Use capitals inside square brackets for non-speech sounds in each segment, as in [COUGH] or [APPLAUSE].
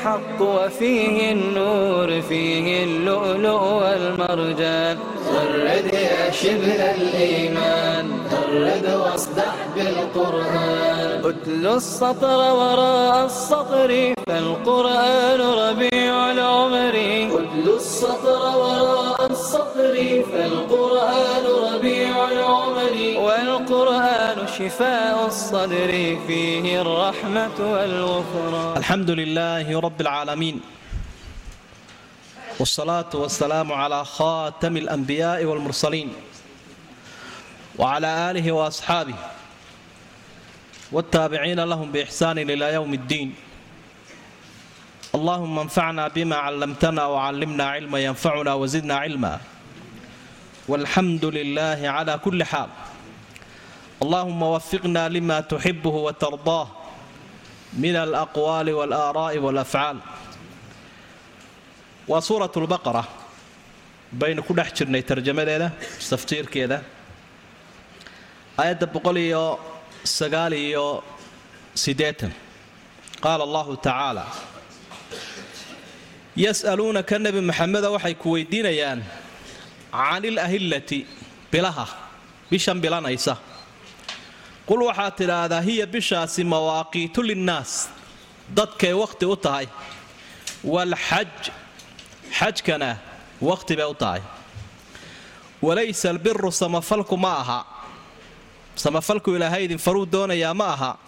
الحق وفيه النور فيه اللؤلؤ والمرجان غرد يا شبل الإيمان غرد واصدح بالقرآن أتل السطر وراء السطر فالقرآن ربيع العمر اتل السطر وراء السطر فالقرآن ربيع العمر والقرآن شفاء الصدر فيه الرحمة والغفران الحمد لله رب العالمين والصلاة والسلام على خاتم الأنبياء والمرسلين وعلى آله وأصحابه والتابعين لهم بإحسان إلى يوم الدين allahuma anfacna bima callamtana wcallimna cilma yanfacuna wasidna cilma walxamdu lilaahi cala kulli xaal allahuma wafiqna lima tuxibuhu watardaah min alaqwaali walaaraa'i walafcaal waa suurat lbaqara baynu ku dhex jirnay tarjamadeeda taftiirkeeda aayadda boqoliyo sagaaliyo siddeetan. Qaala allahu tacaala yas'aluunaka nebi maxameda waxay ku weydiinayaan canil ahillati bilaha bishan bilanaysa. Qul waxaad tidhaahdaa hiya bishaasi mawaaqiitu linnaas dadkay wakhti u tahay. Walxaj xajkana wakhti bay u tahay. Walaysa albiru samafalku ma aha. Samafalku ilaahay idin faruu doonayaa ma aha.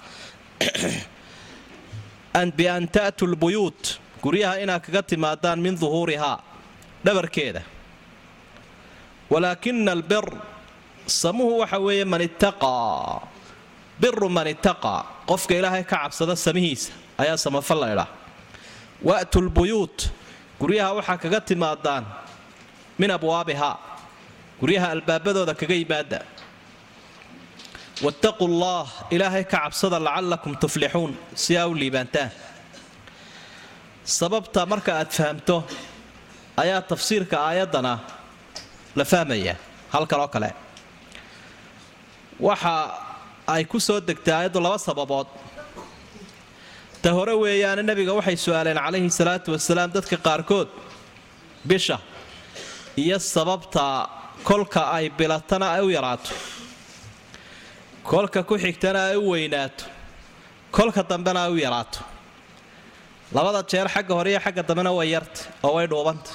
[CLEARS THROAT] Bi an ta'tu lbuyuut guryaha inaad kaga timaadaan min duhuurihaa dhabarkeeda. Walaakina albir samuhu waxa weeye man ittaqaa biru man ittaqaa qofka ilaahay ka cabsada samihiisa ayaa samafal la idhaa wa'tu lbuyuut guryaha waxaa kaga timaadaan min abwaabihaa guryaha albaabadooda kaga yimaada. Wattaquu allaah ilaahay ka cabsada lacallakum tuflixuun si aa u liibaantaan sababta marka aad fahamto ayaa tafsiirka aayaddana la fahmaya halkan oo kale. Waxa ay ku soo degtay aayaddu laba sababood. Ta hore weeyaane nebiga waxay su'aaleen calayhi salaatu wasalaam dadka qaarkood bisha iyo sababta kolka ay bilatana ay u yaraato. Kolka ku xigtana ay u weynaato. Kolka dambena ay u yaraato labada jeer xagga hore iyo xagga dambena way yartay oo way dhuubantay.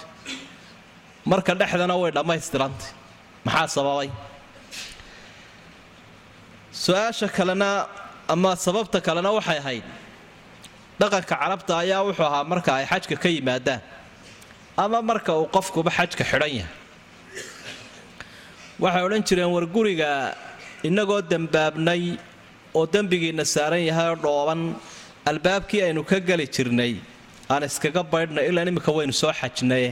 Marka dhexdana way dhammaystirantay. Maxaa sababay? Su'aasha kalena ama sababta kalena waxay ahayd dhaqanka carabta ayaa wuxuu ahaa marka ay xajka ka yimaadaan ama marka uu qofkuba xajka xidhan yahay. Waxay odhan jireen war guriga innagoo dembaabnay oo dembigiina saaran yahay oo dhooban albaabkii aynu ka geli jirnay aan iskaga baydhnay ilaa imminka waynu soo xajnaye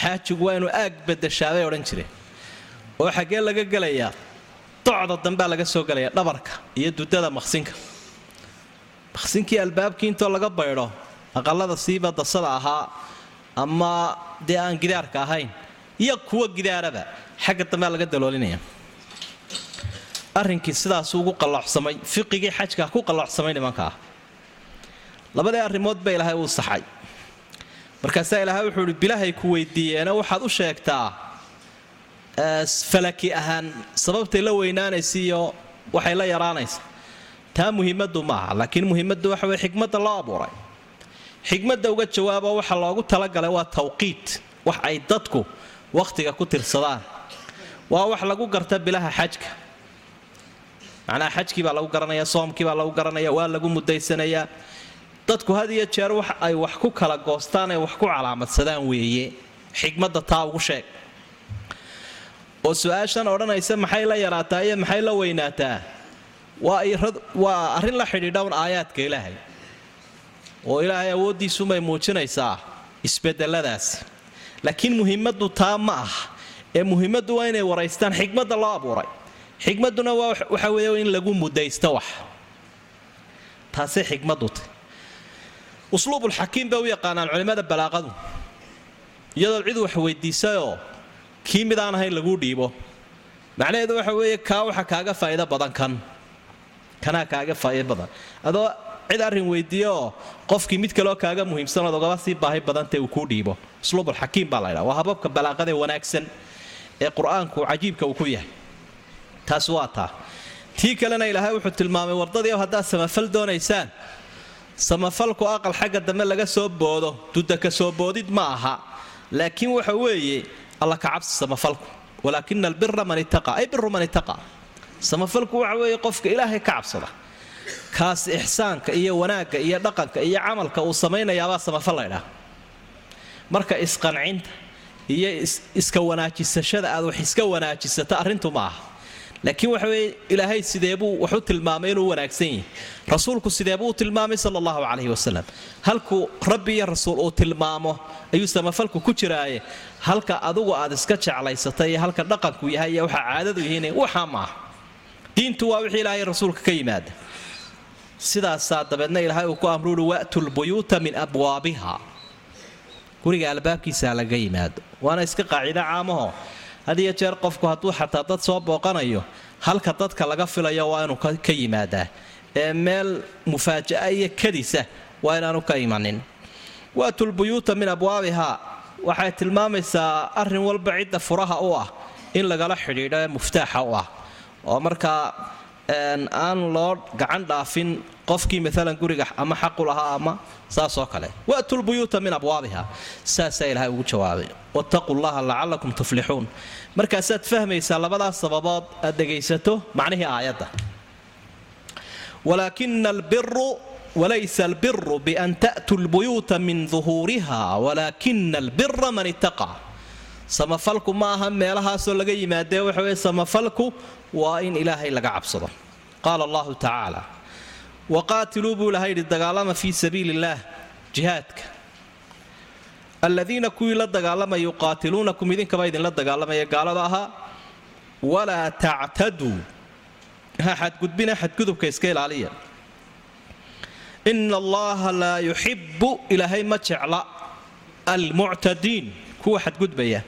xaajigu waa inu aag badashaabay odhan jireen oo xaggee laga gelayaa docda dambea laga soo gelaya dhabarka iyo dudada maqsinka. Maqsinkii albaabkii intoo laga baydho aqalada siiba dasada ahaa ama dee aan gidaarka ahayn iyo kuwa gidaaraba xagga dambea laga daloolinaya arrinkii sidaasuu ugu qalloocsamay fiqigii xajka ku qalloocsamay nimankaa labadii arrimood ba ilaahay uu saxay. Markaasaa ilaahay wuxuu ihi bilahay ku weydiiyeena waxaad u sheegtaa falaki ahaan sababtay la weynaanaysa iyo waxay la yaraanaysa. Taa muhiimadu maaha laakiin muhiimadu waxa wey xikmadda loo abuuray. Xikmadda uga jawaabo waxa loogu talagalay waa tawqiit wax ay dadku wakhtiga ku tirsadaan. Waa wax lagu garta bilaha xajka. Macnaha xajkii baa lagu garanaya soomkii baa lagu garanaya waa lagu mudaysanayaa dadku had iyo jeer wax ay wax ku kala goostaan ay wax ku calaamadsadaan weeye. Xikmadda taa ugu sheeg. Oo su'aashan odhanaysa maxay la yaraataa iyo maxay la weynaataa? Waa arrin la xidhiidha un aayaadka ilaahay. Oo ilaahay awooddiisumay muujinaysaa isbedeladaasi laakiin muhimmadu taa ma ah. Ee muhimmadu waa inay waraystaan xikmadda loo abuuray. Xikmadduna waxa weeye in lagu mudaysto wax. Taasay xikmaddu tay usluubulxakiim bay u yaqaanaan culimmada balaaqadu. Iyadoo cid wax weydiisayoo kii mid ahayn laguu dhiibo. Macnaheedu waxa weeye kaa waxa kaaga faa'iido badan kan. Kanaa kaaga faa'iido badan. Adoo cid arrin weydiiye oo qofkii mid kaleo kaaga muhiimsan ood ogaba sii baahi badantee uu kuu dhiibo. Usluubulxakiim baa la ydhaha waa hababka balaaqadee wanaagsan ee qur'aanku cajiibka uu ku yahay. Taas waa taa. Tii kalena ilaahay wuxuu tilmaamay wardadii haddaad samafal doonaysaan samafalku aqal xagga dambe laga soo boodo dudaka soo boodid ma aha. Laakiin waxa weeye alla ka cabsi samafalku. Walaakina albira man ittaqa ay biru man ittaqa. Samafalku waxa weeye qofka ilaahay ka cabsada. Kaas ixsaanka iyo wanaagga iyo dhaqanka iyo camalka uu samaynayaabaa samafal laydhaha marka isqancinta iyo iska wanaajisashada aad wax iska wanaajisato arrintu ma aha laakiin waxa weye ilaahay sideebuu waxu tilmaamay inuu wanaagsan yahay. Rasuulku sideebuu u tilmaamay sala allahu calayhi wasalam halkuu rabbi iyo rasuul uu tilmaamo ayuu samafalku ku jiraaye halka adugu aad iska jeclaysatay iyo halka dhaqanku yahay iyo waxa caadadu yihiin waxaa ma diintu waa wixii ilaahay rasuulka ka yimaada. Sidaasaa dabeedna ilaahay uu ku amruuri wa'tu lbuyuuta min abwaabiha. Guriga albaabkiisa laga yimaado. Waana iska qaacido caamaho had iyo jeer qofku hadduu xataa dad soo booqanayo halka dadka laga filayo waa inuu ka yimaadaa. Ee meel mufaaja'a iyo kadisa waa inaanu ka imanin. Waatulbuyuuta min abwaabihaa waxay tilmaamaysaa arrin walba cidda furaha u ah in lagala xidhiidho ee muftaaxa u ah. Oo markaa aan loo gacan dhaafin qofkii maalan guriga ama xaqu lahaa ama saasoo kale. Watulbuyuuta min abwaabiha. Saasaa ilaahay ugu jawaabay. Wattaquu llaha lacalakum tuflixuun. Markaasaad fahmaysaa labadaas sababood aad dhegaysato macnihii aayadda. Walaakina albiru walaysa albiru bian ta'tuu lbuyuuta min duhuuriha walaakina albira man ittaqa samafalku ma aha meelahaasoo laga yimaadee waxa weye samafalku waa in ilaahay laga cabsado. Qaala allahu tacaala waqaatiluu buu ilahay yidhi dagaalama fii sabiili illaah jihaadka aladiina kuwii la dagaalamaya yuqaatiluunakum idinkaba idinla dagaalamaya gaalada ahaa walaa tactaduu ha xadgudbina iska ilaaliya ina allaha laa yuxibu ilaahay ma jecla almuctadiin kuwa xadgudbaya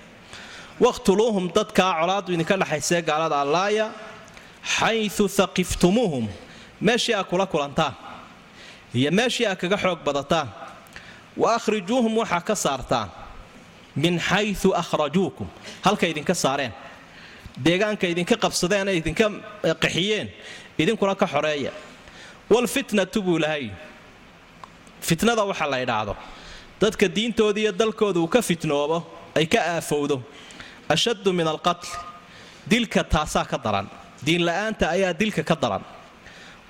waqtuluuhum dadkaa colaadu idinka dhexaysee gaalada allaaya xayu aqiftumuuhum meeshii aa kula kulantaan iyo meeshii aa kaga xoog badataan wa akhrijuuhum waxaa ka saartaan min xayu akhrajuukum. Halka idinka saareen. Deegaanka idinka qabsadeen ay idinka qaxiyeen idinkuna ka xoreeya. Walfitnatu buu lahay. Fitnada waxa la ydhaahdo dadka diintooda iyo dalkooda uu ka fitnoobo ay ka aafowdo. Ashaddu min alqatl dilka taasaa ka daran. Diinla'aanta ayaa dilka ka daran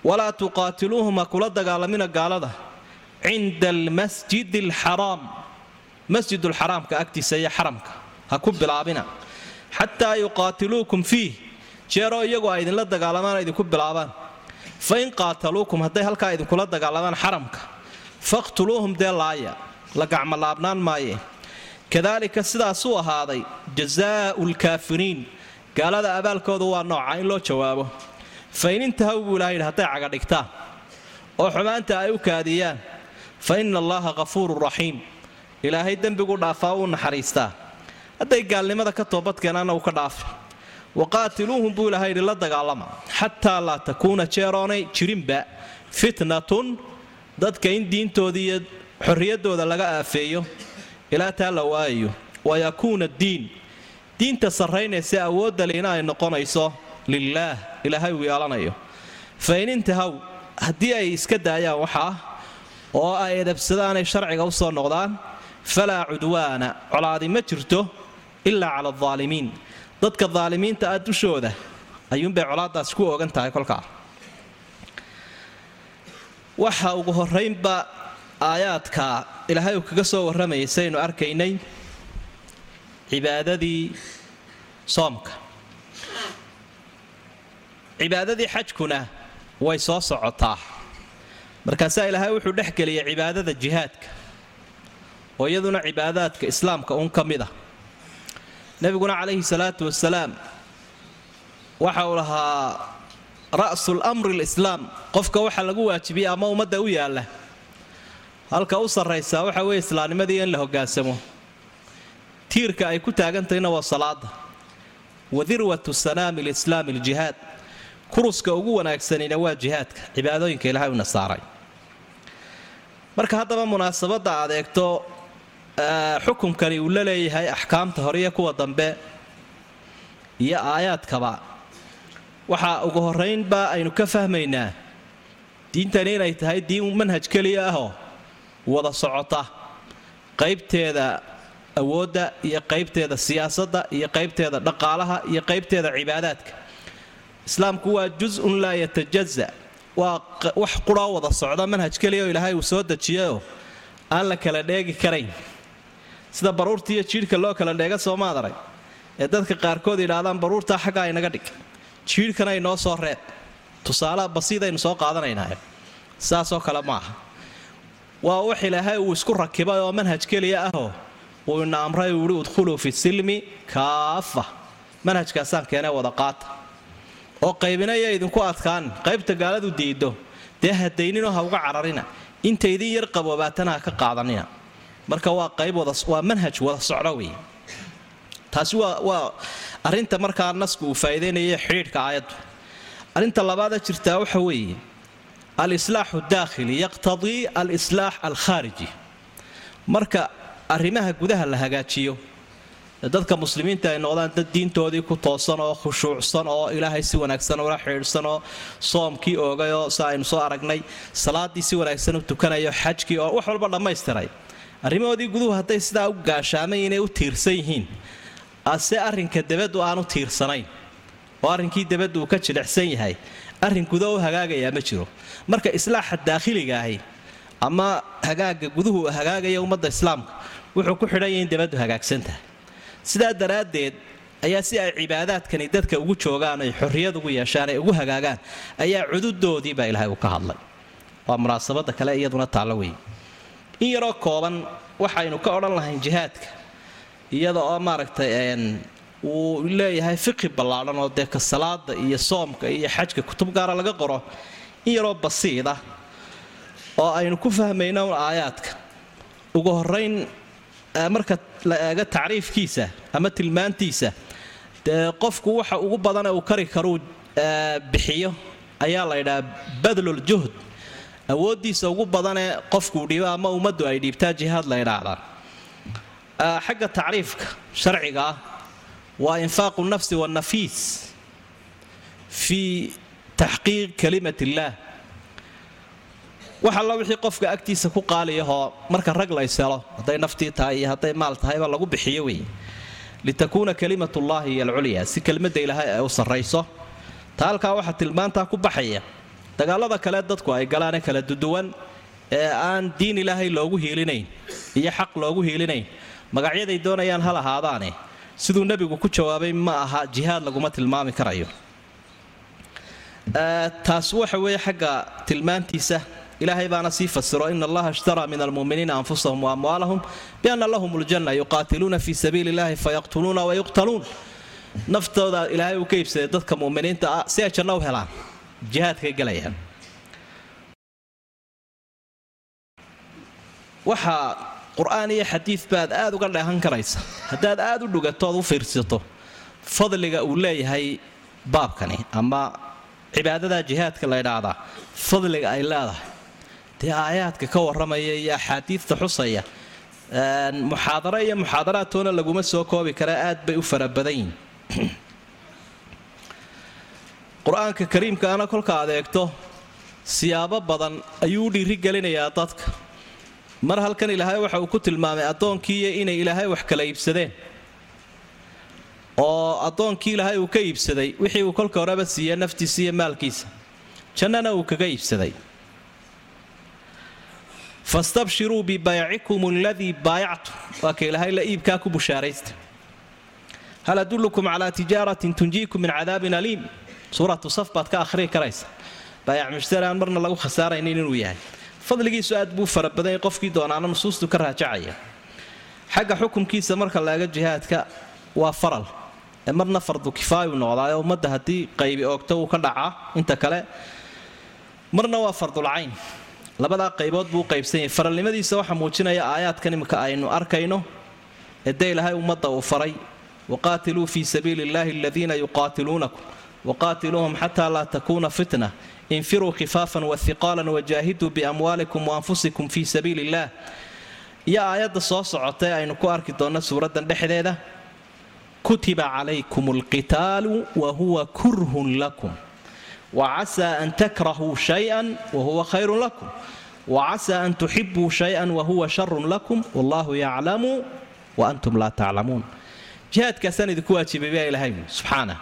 walaa tuqaatiluuhum ha kula dagaalamina gaalada. Cinda almasjidi alxaraam masjidulxaraamka agtiisa iyo xaramka. Ha ku bilaabina. Xataa yuqaatiluukum fiih. Jeeroo iyagu ay idinla dagaalamaan idinku bilaabaan. Fa in qaataluukum hadday halkaa idinkula dagaalamaan xaramka faqtuluuhum dee laaya. La gacmolaabnaan maaye. Kadaalika sidaasuu ahaaday jazaau lkaafiriin gaalada abaalkoodu waa nooca in loo jawaabo fa in intahaw buu ilaha yidhi hadday cagadhigtaan oo xumaanta ay u kaadiyaan fa ina allaha hafuurun raxiim ilaahay dembigu dhaafaa wuu naxariistaa hadday gaalnimada ka toobadkeenaana uu ka dhaafi waqaatiluuhum buu ilaha yidhi la dagaalama xataa laa takuuna jeeroonay jirinba fitnatun dadka in diintooda iyo xorriyaddooda laga aafeeyo ilaa taa la waayayo wayakuuna diin diinta sarraynaysa awoodda liina ay noqonayso lilaah ilaahay uu yeelanayo fa in intahaw haddii ay iska daayaan waxaa oo ay edabsadaanay sharciga u soo noqdaan falaa cudwaana colaadi ma jirto ilaa cala aldaalimiin dadka daalimiinta ah dushooda ayuunbay colaaddaas ku oogan tahay kolkaa. Waxa ugu horraynba aayaadka ilaahay uu kaga soo warramayay saynu arkaynay cibaadadii soomka cibaadadii xajkuna way soo socotaa. Markaasaa ilaahay wuxuu dhex geliyay cibaadada jihaadka oo iyaduna cibaadaadka islaamka uun ka mid ah. Nebiguna calayhi salaatu wasalaam waxa uu lahaa ra'sul amri lislaam qofka waxa lagu waajibiyey ama ummadda u yaalla. Halka u sarraysaa waxa weeye islaamnimadii in la hoggaansamo tiirka ay ku taagantahayna waa salaada wa dirwatu sanaami lislaami aljihaad kuruska ugu wanaagsanina waa jihaadka cibaadooyinka ilahay una saaray marka haddaba munaasabadda aad eegto xukunkani uu la leeyahay axkaamta hore iyo kuwa dambe iyo aayaadkaba. Waxaa ugu horraynba aynu ka fahmaynaa diintani inay tahay diin manhaj keliya ahoo wada socota qaybteeda awoodda iyo qaybteeda siyaasadda iyo qaybteeda dhaqaalaha iyo qaybteeda cibaadaadka islaamku waa jus-un laa yatajaza waa wax quroo wada socda manhaj keliya oo ilaahay uu soo dejiyayoo aan la kala dheegi karayn. Sida baruurta iyo jiidhka loo kala dheega soomaad arag ee dadka qaarkood yidhaahdaan baruurtaa xaggaa inaga dhig. Jiidhkana inoo soo reeb. Tusaalaha basiidaynu soo qaadanaynaa saasoo kale ma aha. Waa wax ilaahay uu isku rakibay oo manhaj keliya ahoo uu ina amray uu yihi udkhuluu fi silmi kaafa. Manhajkaasaan keenee wada qaata oo qaybinaya idinku adkaan. Qaybta gaaladu diido dee hadayninoo ha uga cararina. Inta idin yar qaboobaatana ha ka qaadanina. Marka waa qayb waa manhaj wada socdo wey taasi waa arinta markaa nasku uu faa'iidaynaya xidhiidhka aayaddu. Arrinta labaada jirtaa waxa weeye. Alislaaxu daakhili yaqtadii alislaax alkhaariji. Marka arrimaha gudaha la hagaajiyo dadka muslimiinta ay noqdaan dad diintoodii ku toosan oo khushuucsan oo ilaahay si wanaagsan ula xidhiidhsan oo soomkii oogayoo sa aynu soo aragnay salaadii si wanaagsan u tukanayo xajkii oo wax walba dhammaystiray. Arrimahoodii guduhu hadday sidaa u gaashaamay inay u tiirsan yihiin. Ase arrinka debaddu aanu tiirsanayn oo arrinkii debaddu uu ka jilicsan yahay. Arrin gudo u hagaagayaa ma jiro. Marka islaaxa daakhiliga ahi ama hagaaga guduhu hagaagaya ummadda islaamka wuxuu ku xidhan yahay in debaddu hagaagsan tahay sidaa daraaddeed ayaa si ay cibaadaadkani dadka ugu joogaan ay xorriyad ugu yeeshaan ay ugu hagaagaan ayaa cududoodii baa ilaahay uu ka hadlay. Waa munaasabadda kale iyaduna taallo wey in yaroo kooban waxaynu ka odhan lahayn jihaadka iyada oo maaragtay uu leeyahay fiqi ballaadhan oo dee ka salaada iyo soomka iyo xajka kutub gaara laga qoro in yaroo basiida oo aynu ku fahmayno aayaadka. Ugu horayn marka la eego tacriifkiisa ama tilmaantiisa dee qofku waxa ugu badane uu kari karuu bixiyo ayaa la ydhaha badluljuhd awooddiisa ugu badanee qofkuu dhiibo ama ummaddu ay dhiibtaa jihaad la ydhaahdaa xagga tacriifka sharciga ah waa infaaqu nafsi wanafiis fii taxqiiq kalimat illaah wax alla wixii qofka agtiisa ku qaaliyahoo marka rag la hadday naftii tahay iyo hadday maal tahayba lagu bixiyo wey litakuuna kalimatullaahi iyo alculyaa si kelmadda ilaahay ay u sarrayso taa halkaa waxaa tilmaantaa ku baxaya dagaalada kale dadku ay galaane kala duduwan ee aan diin ilaahay loogu hiilinayn iyo xaq loogu hiilinayn. Magacyaday doonayaan hal ahaadaane siduu nebigu ku jawaabay ma aha jihaad laguma tilmaami karayo. Taas waxa weeye xagga tilmaantiisa ilaahay baana sii fasiro ina allaha ishtaraa min almuminiina anfusahum waamwaalahum biana lahum ljanna yuqaatiluuna fii sabiili illahi fayaqtuluuna wayuqtaluun naftooda ilaahay uu ka iibsaday dadka muminiinta ah si ay janno u helaan jihaadkay galayaan. Waxaa qur'aan iyo xadiid aad uga dheehan karaysa haddaad aad u dhugatood u fiirsato fadliga uu leeyahay baabkani ama cibaadada jihaadka la ydhaahdaa fadliga ay leedahay dee aayaadka ka warramaya iyo axaadiidta xusaya. Muxaadaro iyo muxaadaraadtoona laguma soo koobi karaa aad bay u fara badan yihiin [CLEARS THROAT] qur'aanka kariimkaana kolka aad eegto siyaabo badan ayuu u dhiirigelinayaa dadka. Mar halkan ilaahay waxa uu ku tilmaamay addoonkiiyo inay ilaahay wax kala iibsadeen. Oo addoonkii ilaahay uu ka iibsaday wixii uu kolka horeba siiye naftiisa iyo maalkiisa. Jannana uu kaga iibsaday fastabshiruu bibaycikum aladii baayactum waa ilaahay la iibkaa ku bushaaraysta hal adullukum calaa tijaaratin tunjiikum min cadaabin aliim suuratu saf baad ka akhrii karaysa baayac mushtari aan marna lagu khasaaraynin inuu yahay fadligiisu aad buu fara badanyay qofkii doonaana nusuustu ka raajacaya xagga xukunkiisa marka laaga jihaadka waa faral ee marna fardu kifaayu noqdaayo ummadda haddii qaybi oogto uu ka dhacaa inta kale marna waa fardulcayn labadaa qaybood buu qaybsan yahay faralnimadiisa waxaa muujinaya aayaadkan imika aynu arkayno ee dee ilaahay ummadda uu faray. Waqaatiluu fii sabiili illaahi aladiina yuqaatiluunakum. Waqaatiluuhum xataa laa takuuna fitna. Infiruu khifaafan wahiqaalan wajaahiduu biamwaalikum waanfusikum fii sabiili illaah iyo aayadda soo socotay aynu ku arki doonno suuraddan dhexdeeda. Kutiba calaykum alqitaalu wa huwa kurhun lakum wacasaa an takrahuu shayan wahuwa khayrun lakum wacasaa an tuxibuu shayan wahuwa sharun lakum wallahu yaclamu wa antum laa taclamuun jihaadkaasaan idinku waajibay baa ilahay subxaana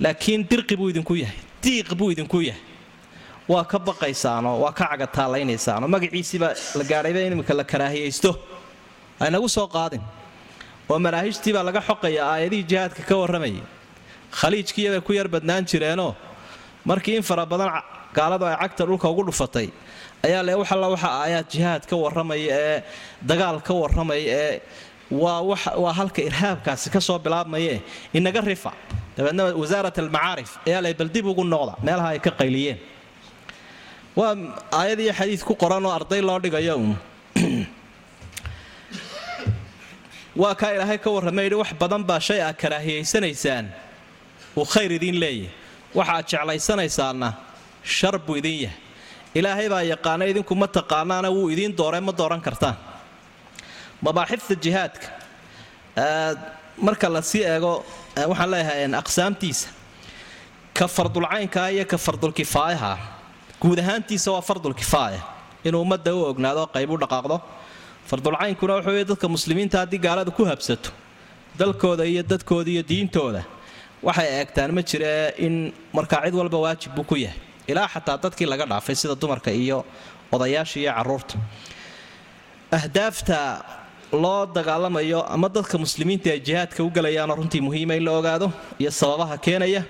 laakiin dirqi buu idinku yahay diiq buu idinku yahay waa ka baqaysaanoo waa ka cagataalaynaysaan magaciisiibaa la gaadhayba in la karaahiyaysto aynagu soo qaadin oo manaahijtii baa laga xoqaya aayadihii jihaadka ka warramayay khaliijkiiyabay ku yar badnaan jireenoo markii in fara badan gaaladu ay cagta dhulka ugu dhufatay. Ayaa le wax alla waxa aayaad jihaad ka warramaya ee dagaal ka warramaya ee waa halka irhaabkaasi ka soo bilaabmaye. Inaga rifa. Dabeedna wasaarat almacaarif ayaa lay bal dib ugu noqda. Meelaha ay ka qayliyeen. Waa aayad iyo xadiid ku qoranoo arday loo dhigayo. Uun [CLEARS THROAT] waa kaa ilaahay ka warramay yidhi wax badan baa shay aad karaahiyaysanaysaan uu khayr idiin leeyahay waxa aad jeclaysanaysaanna shar buu idin yahay. Ilaahay baa yaqaana idinku ma taqaanaana wuu idiin dooree ma dooran kartaan. Mabaaxifta jihaadka. Marka la sii eego waxaan leeyahay aqsaamtiisa. Ka fardulcaynkaa iyo ka fardulkifaayaha guud ahaantiisa waa fardulkifaaya inuu ummadda u ognaado qayb u dhaqaaqdo. Fardulcaynkuna wuxuu dadka muslimiinta haddii gaalada ku habsato dalkooda iyo dadkooda iyo diintooda waxay eegtaan ma jiree in markaa cid walba waajib buu ku yahay. Ilaa xataa dadkii laga dhaafay sida dumarka iyo odayaasha iyo carruurta ahdaafta loo dagaalamayo ama dadka muslimiinta ay jihaadka u galayaanoo runtii muhiima in la ogaado iyo sababaha keenaya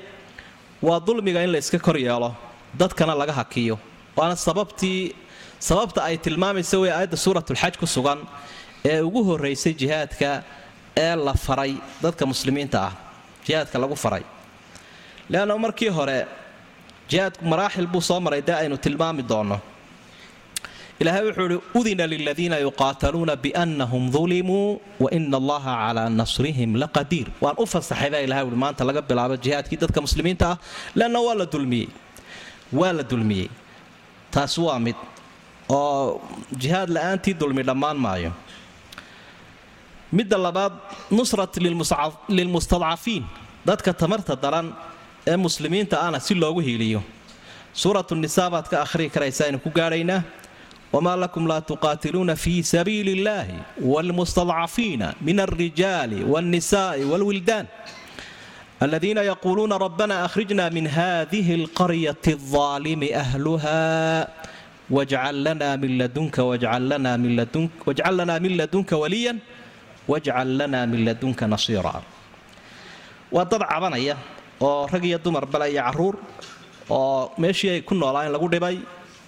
waa dulmiga in la iska kor yeelo dadkana laga hakiyo. Waana sababtii sababta ay tilmaamaysa wey aayadda suuratulxaj ku sugan ee ugu horaysay jihaadka ee la faray dadka muslimiinta ah jihaadka lagu faray. Leanna markii hore jihaadku maraaxil buu soo maray dee aynu tilmaami doonno. Ilaahay wuxuu ihi udina liladiina yuqaataluuna biannahum dulimuu wa ina allaha calaa nasrihim laqadiir. Waan u fasaxay baa ilahay uhi maanta laga bilaabo jihaadkii dadka muslimiinta ah. Leanna waa la dulmiyey. Waa la dulmiyey. Taas waa mid oo jihaad la'aantii dulmi dhammaan maayo midda labaad nusrat lilmustadcafiin. Dadka tamarta daran ee muslimiinta ahna si loogu hiiliyo. Suuratu nisaa baad ka akhrii karaysa aynu ku gaadhaynaa wamaa lakum laa tuqaatiluuna fii sabiili illaahi waalmustadcafiina min alrijaali wاlnisa'i wاlwildaan aladiina yaquuluuna rabbana akhrijna min hadihi alqaryati aldaalimi ahluha wajcal lana min ladunka wajcal lana min ladunka waliyan wajcal lana min ladunka nasiira. Waa dad cabanaya oo rag iyo dumar bale iyo carruur oo meeshii ay ku noolaa in lagu dhibay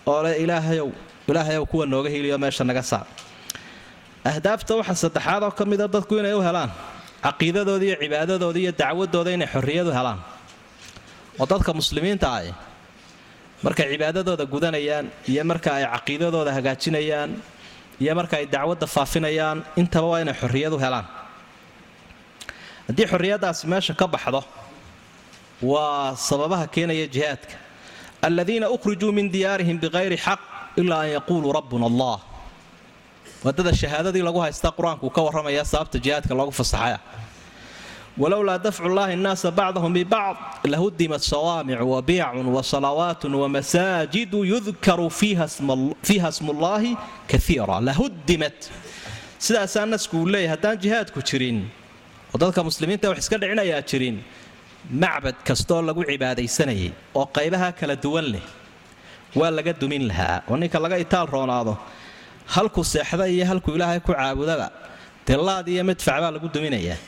oo le ilaahayow ilaahayow kuwa nooga hiliyo meesha naga saar ahdaafta waxaa saddexaad oo ka mida dadku inay u helaan caqiidadooda iyo cibaadadooda iyo dacwadooda inay xorriyadu helaan. Oo dadka muslimiinta ah markay cibaadadooda gudanayaan iyo marka ay caqiidadooda hagaajinayaan iyo marka ay dacwadda faafinayaan intaba waa inay xorriyadu helaan. Haddii xorriyaddaasi meesha ka baxdo waa sababaha keenaya jihaadka. Aladiina ukhrijuu min diyaarihim bikayri xaq ilaa an yaquuluu rabbuna allah. Wadada shahaadadii lagu haystaa qur'aanku ka warramaya sababta jihaadka loogu fasaxaya walowlaa dafcu llahi nnaasa bacdahum bibacd lahudimat sawaamicu wabiyacun wasalawaatun wamasaajidu yudkaru fiiha smullaahi kaiira lahudimat sidaasaa nasku uu leeyahy haddaan jihaadku jirin oo dadka muslimiinta wax iska dhicinayaa jirin macbad kastooo lagu cibaadaysanayay oo qaybaha kala duwan leh waa laga dumin lahaa oo ninka laga itaal roonaado halku seexda iyo halkuu ilaahay ku caabudaba dee iyo madfac baa lagu duminayaa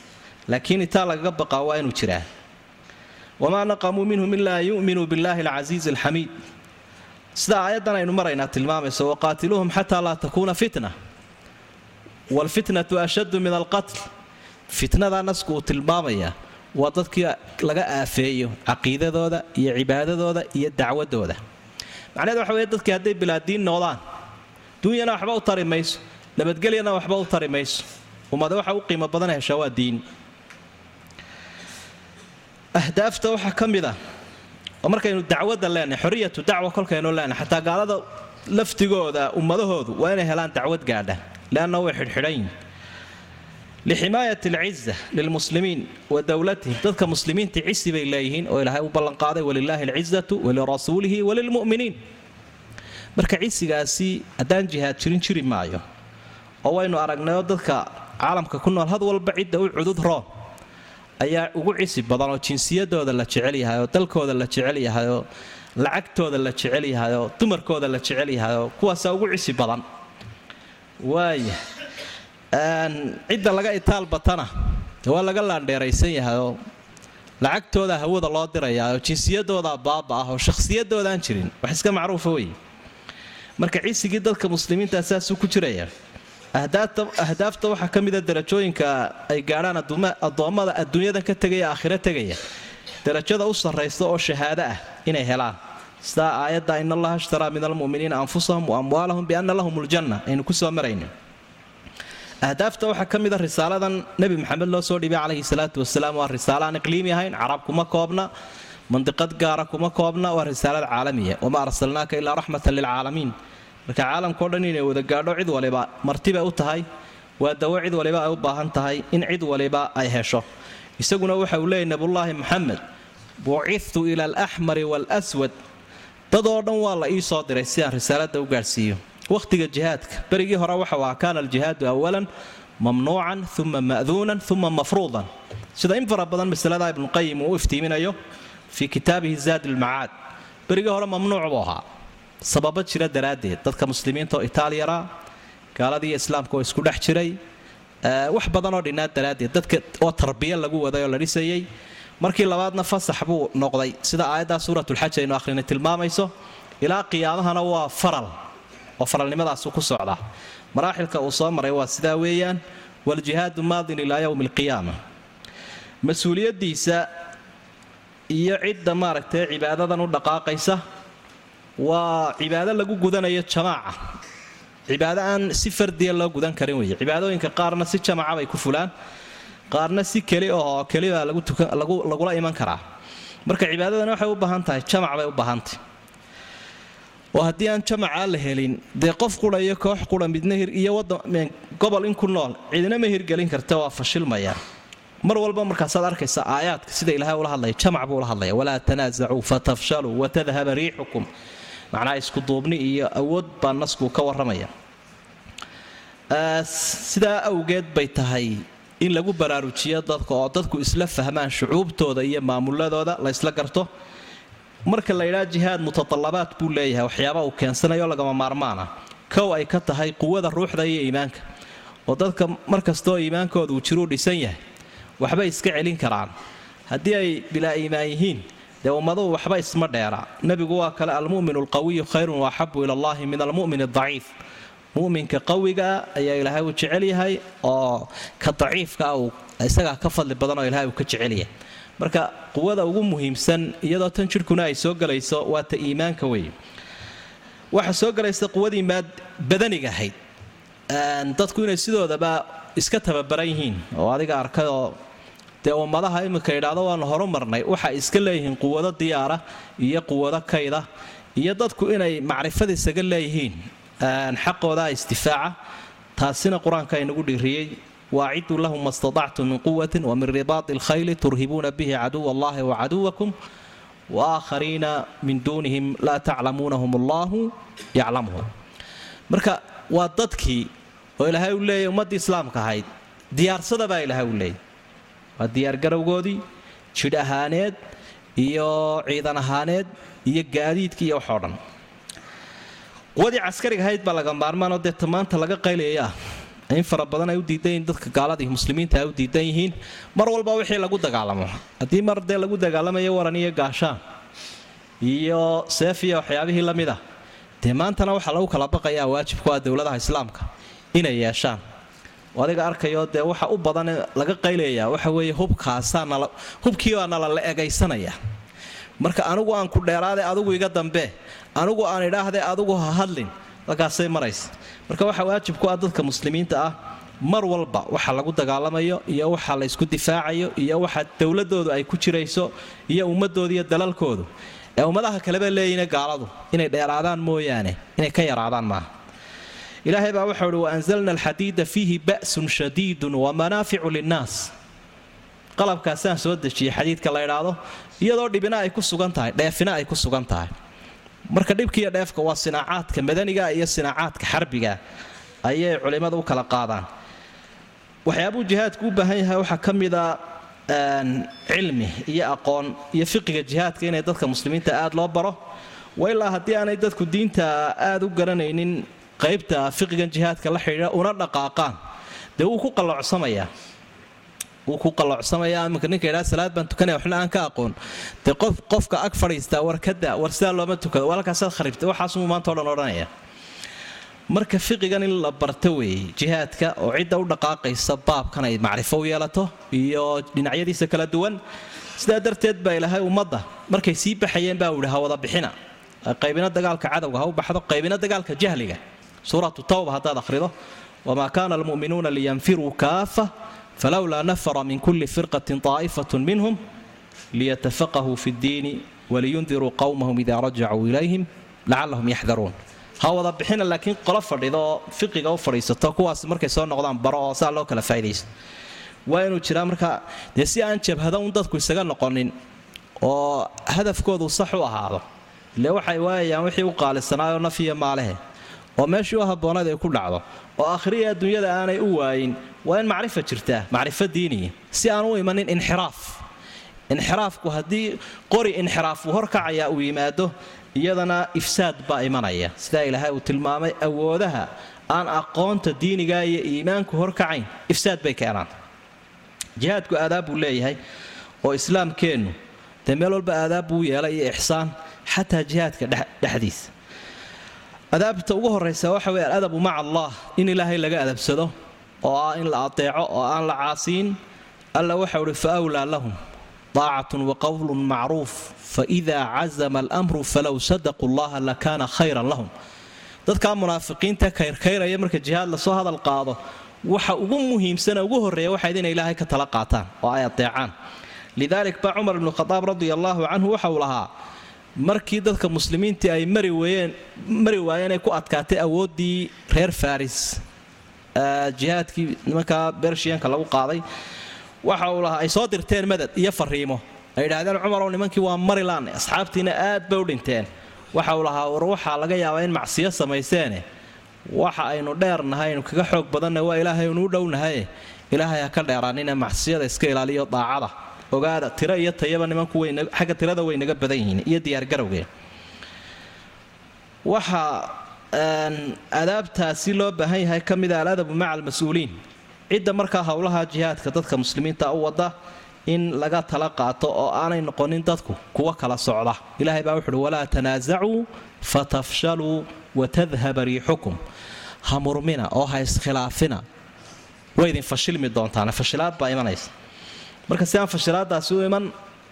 laakiin itaal lagaga baqaa waa inuu jiraa. Wamaa naqamuu minhum ilaa yu'minuu billahi alcasiizi alxamiid sida aayaddan aynu maraynaa tilmaamayso waqaatiluuhum xataa laa takuuna fitna. Waalfitnatu ashaddu min alqatl. Fitnadaa nasku uu tilmaamayaa waa dadkii laga aafeeyo caqiidadooda iyo cibaadadooda iyo dacwadooda. Macnaheed waxa weye dadkii hadday bilaadiin noqdaan duunyana waxba u tari mayso nabadgelyana waxba u tari mayso. Ummade waxa u qiimo badan heshaa waa diin ahdaafta waxaa ka mid ah oo markaynu dacwadda leenahay xoriyatu dacwa kolkaynu leenahay xataa gaalada laftigooda ummadahoodu waa inay helaan dacwad gaadha leanna way xidhxidhan yihiin alciza lilmuslimiin wa dowlatihim dadka muslimiinta cisi bay leeyihiin oo ilaahay u ballanqaaday walilaahi alcizatu walirasuulihi walilmu'miniin. Marka cisigaasi haddaan jihaad jirin jiri maayo oo waynu aragnayoo dadka caalamka ku nool had walba cidda u cudud roon ayaa ugu cisi badan oo jinsiyadooda la jecel yahay oo dalkooda la jecel yahay oo lacagtooda la jecel yahay oo dumarkooda la jecel yahay kuwaasaa ugu cisi badan. Waaya cidda laga itaal batana waa laga laandheeraysan yahay oo lacagtooda hawada loo dirayaa oo jinsiyadooda baaba ah oo shakhsiyadoodaaan jirin. Wax iska macruufa wey marka cisigii dadka muslimiinta saasuu ku jiraya ahdaafta waxaa ka mida darajooyinka ay gaadhaan addoommada adduunyadan ka tegaya aakhiro tegaya. Darajada u sarraysta oo shahaado ah inay helaan. Sidaa aayadda in allaha ishtaraa min almu'miniina anfusahum wa amwaalahum bianna lahum ljanna aynu ku soo marayno. Ahdaafta waxaa ka mida risaaladan nebi maxamed loo soo dhibay calayhi salaatu wasalaam waa risaalo aan iqliimi ahayn carab kuma koobna mandiqad gaara kuma koobna waa risaalad caalamiya. Wamaa arsalnaaka ilaa raxmatan lilcaalamiin marka caalamkao dhan inay wada gaadho cid waliba martibay u tahay waa dawo cid waliba ay u baahan tahay in cid waliba ay hesho. Isaguna waxa uu leeyay nabiyullaahi maxamed bucithtu ila alaxmari waalswad dadoo dhan waa la ii soo diray si aan risaalada u gaadhsiiyo. Wakhtiga jihaadka berigii hore waxau ahaa kaana aljihaadu awalan mamnuucan uma ma'duunan uma mafruudan. Sida in fara badan masalada ibnuqayim uu u iftiiminayo fii kitaabihi zaad ilmacaad berigii hore mamnuuc buu ahaa sababo jira daraaddeed. Dadka muslimiinta oo itaaliyara gaaladii islaamka oo isku dhex jiray wax badanoo dhinaa daraaddeed. Dadka oo tarbiya lagu waday oo la dhisayay markii labaadna fasax buu noqday. Sida aayaddaa suuratulxaj aynu akhrinay tilmaamayso ilaa qiyaamahana waa faral oo faralnimadaasu ku socdaa maraaxilka uu soo maray waa sidaa weeyaan waljihaadu maadin ilaa yowmi alqiyaama mas'uuliyaddiisa iyo cidda maaragtay cibaadadan u dhaqaaqaysa waa cibaado lagu gudanayo jamaaca. Cibaado aan si fardiya loo gudan karin wey cibaadooyinka qaarna si jamaca bay ku fulaan qaarna si keli oo kelibaa lagula iman karaa. Marka cibaadadan waxay u baahan tahay jamac bay u baahantahy oo haddii aan jamacaa la helin dee qof qura iyo koox qura midna iyo gobol in ku nool cidina ma hirgelin karta waa fashilmaya mar walba markaasaad arkaysa aayaadka sida ilaahay ula hadlaya jamac buu ula hadlaya walaa tanaasacuu fatafshaluu watadhaba riixukum macnaha iskuduubni iyo awood baa naskuu ka warramaya. Sidaa awgeed bay tahay in lagu baraarujiyo dadka oo dadku isla fahmaan shucuubtooda iyo maamuladooda la ysla garto. Marka la yidhaha jihaad mutatalabaad buu leeyahay waxyaaba uu keensanayo lagama maarmaana. Kow ay ka tahay quwada ruuxda iyo iimaanka. Oo dadka markastaoo iimaankooda uu jiruu dhisan yahay waxbay iska celin karaan. Haddii ay bilaa iimaan yihiin dee ummaduhu waxba isma dheera nebigu waa kale almu'minu alqawiyu khayrun waaxabu ila allahi min almu'min adaciif mu'minka qawigaa ayaa ilaahay uu jecel yahay oo ka daciifkaa uu isagaa ka fadli badan oo ilahay uu ka jecel yahay. Marka quwada ugu muhiimsan iyadoo tan jidhkuna ay soo galayso waa ta iimaanka wey waxaa soo galaysa quwadii badaniga ahayd. Dadku inay sidoodaba iska tababaran yihiin oo adiga arkay oo dee ummadaha iminka idhaahdo waanu horu marnay waxay iska leeyihiin quwado diyaara iyo quwado kayda iyo dadku inay macrifada isaga leeyihiin xaqooda isdifaaca. Taasina qur'aanka inagu dhiiriyey. Waaciduu lahum ma staطactum min quwatin wa min ribaati اlkhayli turhibuuna bihi caduw allahi wacaduwakum waaaakhariina min duunihim laa taclamuunahum allahu yaclamuhum marka waa dadkii oo ilaahay uu leeyahy ummaddii islaamka ahayd. Diyaarsada baa ilaahay uu leeyay waa diyaargarowgoodii jidh ahaaneed iyo ciidan ahaaneed iyo gaadiidkii iyo waxoo dhan. Quwadii caskariga ahayd baa laga maarmaanoo dee tamaanta laga qaylayaa in fara badan ay u diidan yihiin dadka gaaladii muslimiinta ay u diidan yihiin. Mar walba wixii lagu dagaalamo. Haddii mar dee lagu dagaalamayo waran iyo gaashaan iyo seef iyo waxyaabihii la mid ah dee maantana waxaa lagu kala baqayaa waajibku ah dowladaha islaamka inay yeeshaan adiga arkayo dee waxa u badan laga qaylayaa waxa weeye hubkaasaa nala la egaysanaya marka anigu aan ku dheeraade adigu iga dambe anigu aan idhaahde adigu ha hadlin halkaasay maraysa. Marka waxaa waajib ku ah dadka muslimiinta ah mar walba waxa lagu dagaalamayo iyo waxa la ysku difaacayo iyo waxa dowladoodu ay ku jirayso iyo ummadooda iyo dalalkoodu. Ee ummadaha kaleba leeyina gaaladu inay dheeraadaan mooyaane inay ka yaraadaan maaha ilaahay baa waxau uhi waanzalna alxadiida fiihi ba'sun shadiidun wamanaaficu linnaas qalabkaasaan soo dejiyay xadiidka la idhaahdo iyadoo dhibina ay ku sugan tahay dheefina ay ku sugan tahay marka dhibkiiyo dheefka waa sinaacaadka madaniga iyo sinaacaadka xarbiga ayay culimmada u kala qaadaan waxyaabuu jihaadku u baahan yahay waxaa ka mida cilmi iyo aqoon iyo fiqiga jihaadka inay dadka muslimiinta aad loo baro wailaa haddii aanay dadku diinta aad u garanaynin qaybta fiqigan jihaadka la xidhiidha una dhaqaaqaan. Dee wuu ku qaloocsamayaa wuu ku qaloocsamayaa iminka ninka idhaa salaad baan tukanaya waxna aan ka aqoon. Dee qof qofka ag fadhiistaa war kada war sidaa looma tukado walaalkaasaad kharibtay waxaasuu maanta o dhan odhanaya. Marka fiqigan in la barto weeye jihaadka oo cidda u dhaqaaqaysa baabkan ay macrifo u yeelato iyo dhinacyadiisa kala duwan sidaa darteed baa ilaahay ummadda markay sii baxayeen baa uhi ha wada bixina. Qaybina dagaalka cadowga ha u baxdo qaybina dagaalka jahliga suuratu tawba haddaad akhrido? Wamaa kaana almu'minuuna liyanfiruu kaafa falowlaa nafara min kulli firqatin طaa'ifatun minhum liyatafaqahuu fi ddiini waliyundiruu qowmahum idaa rajacuu ilayhim lacallahum yaxdaruun ha wada bixina laakiin qolo fadhido oo fiqiga u fadhiisato kuwaas markay soo noqdaan baro oo saa loo kala faa'idaysto waa inuu jiraa marka dee si aan jabhado un dadku isaga noqonin oo hadafkoodu sax u ahaado ile waxay waayayaan wixii u qaalisanaayoo naf iyo maalehe oo meeshii u habboonayd ay ku dhacdo oo akhriya adduunyada aanay u waayin waa in macrifa jirtaa macrifo diiniya si aan u imanin inxiraaf. Inxiraafku haddii qori inxiraaf uu horkacayaa uu yimaado iyadana ifsaad baa imanaya. Sidaa ilaahay uu tilmaamay awoodaha aan aqoonta diiniga iyo iimaanku horkacayn ifsaad bay keenaan jihaadku aadaab buu leeyahay oo islaamkeennu dee meel walba aadaab buu yeelay iyo ixsaan xataa jihaadka dhexdiisa adaabta ugu horaysa waxa weye aladabu maca allah in ilaahay laga adabsado oo ah in la adeeco oo aan la caasiin. Alla waxau uhi fa wlaa lahum daacatun waqowlun macruuf faida cazama almru falow sadaquu llaha lakaana khayran lahum. Dadkaa munaafiqiinta kayrkayraya marka jihaad la soo hadal qaado waxa ugu muhiimsana ugu horreeya waxayd inay ilaahay ka tala qaataan oo ay adeecaan lidaalik baa cumar ibnu khadaab radia allaahu canhu waxa uu lahaa markii dadka muslimiintii ay mari weyeen mari waayeen ay ku adkaatay awooddii reer faris jihaadkii nimankaa bershiyanka lagu qaaday. Waxa uu lahaa ay soo dirteen madad iyo fariimo. Ay idhaahdeen cumarow nimankii waa marilaan asxaabtiina aad bay u dhinteen. Waxa uu lahaa war waxaa laga yaabaa in macsiyo samayseene. Waxa aynu dheernahay aynu kaga xoog badanna waa ilaahay aynu u dhownahaye ilaahay ha ka dheeraanina macsiyada iska ilaaliyo daacada ogaada tiro iyo tayaba nimanku xagga tirada way naga badan yihiin iyo diyaargarowgee waxaa adaabtaasi loo baahan yahay ka mida aladabu maca almas-uuliin. Cidda markaa howlaha jihaadka dadka muslimiinta u wada in laga tala qaato oo aanay noqonin dadku kuwa kala socda. Ilaahay baa wuxuuhi walaa tanaasacuu fatafshaluu watadhaba riixukum. Ha murmina oo ha iskhilaafina way idin fashilmi doontaan fashilaad baa imanaysa marka si aan fashilaadaasi u iman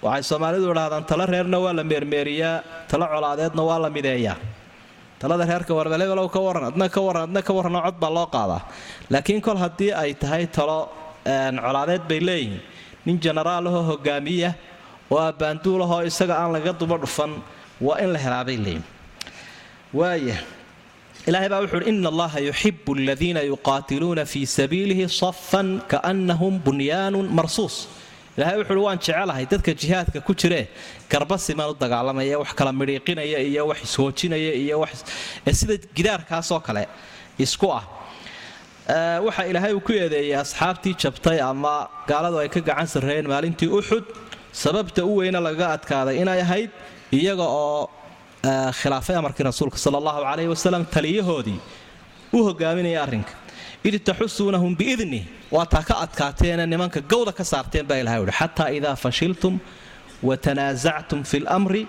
waxay soomaalidu idhahdaan tala reerna waa la meermeeriyaa tala colaadeedna waa la mideeyaa. Talada reerka warbalebalow ka waran adna ka waran adna ka warranoo cod baa loo qaadaa. Laakiin kol haddii ay tahay talo colaadeed bay leeyihiin. Nin jenaraalahoo hogaamiya oo abbaanduulahoo isaga aan laga duba dhufan waa in la helaabay leeyihiin waaya ilaahay baa wuxu uhi ina allaha yuxibu aladiina yuqaatiluuna fii sabiilihi safan kaannahum bunyaanun marsuus ilahay wuxuuhi waan jecelahay dadka jihaadka ku jiree garba siman u dagaalamaya wax kala midhiiqinaya iyo wax ishoojinaya iyo wax sida gidaarkaasoo kale isku ah. Waxa ilaahay uu ku eedeeyay asxaabtii jabtay ama gaaladu ay ka gacan sarreeyeen maalintii uxud sababta u weyne lagaga adkaaday inay ahayd iyaga oo khilaafay amarkii rasuulka sala allahu calayhi wasalam taliyahoodii u hogaaminaya arrinka id taxusuunahum biidni. Waa taa ka adkaateene nimanka gawda ka saarteen baa ilahay uhi xataa idaa fashiltum watanaasactum fi lmri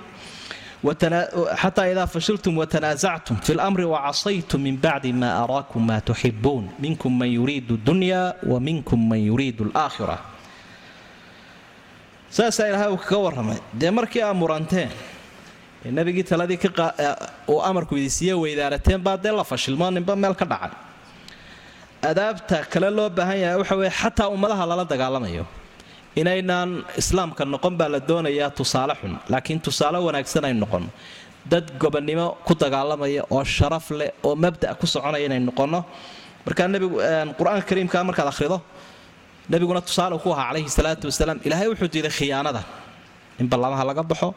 xataa idaa fashiltum watanaasactum fi lamri wacasaytum min bacdi ma araakum ma tuxibuun minkum man yuriidu dunya wa minkum man yuriidu alaakhira. Saasaa ilaahay uu kaga warramay. Dee markii aa muranteen ee nebigii taladii uu amarku idinsiiye weydaarateen baa dee la fashilmo ninba meel ka dhacay adaabta kale loo baahan yahay waxa weye xataa ummadaha lala dagaalamayo. Inaynaan islaamka noqon baa la doonayaa tusaale xun laakiin tusaale wanaagsan ay noqon. Dad gobonnimo ku dagaalamaya oo sharaf leh oo mabda ku soconaya inay noqonno markaa nebigu qur'aanka kariimka markaad akhrido nebiguna tusaale ku ahaa calayhi salaatu wasalaam. Ilaahay wuxuu diiday khiyaanada in ballamaha laga baxo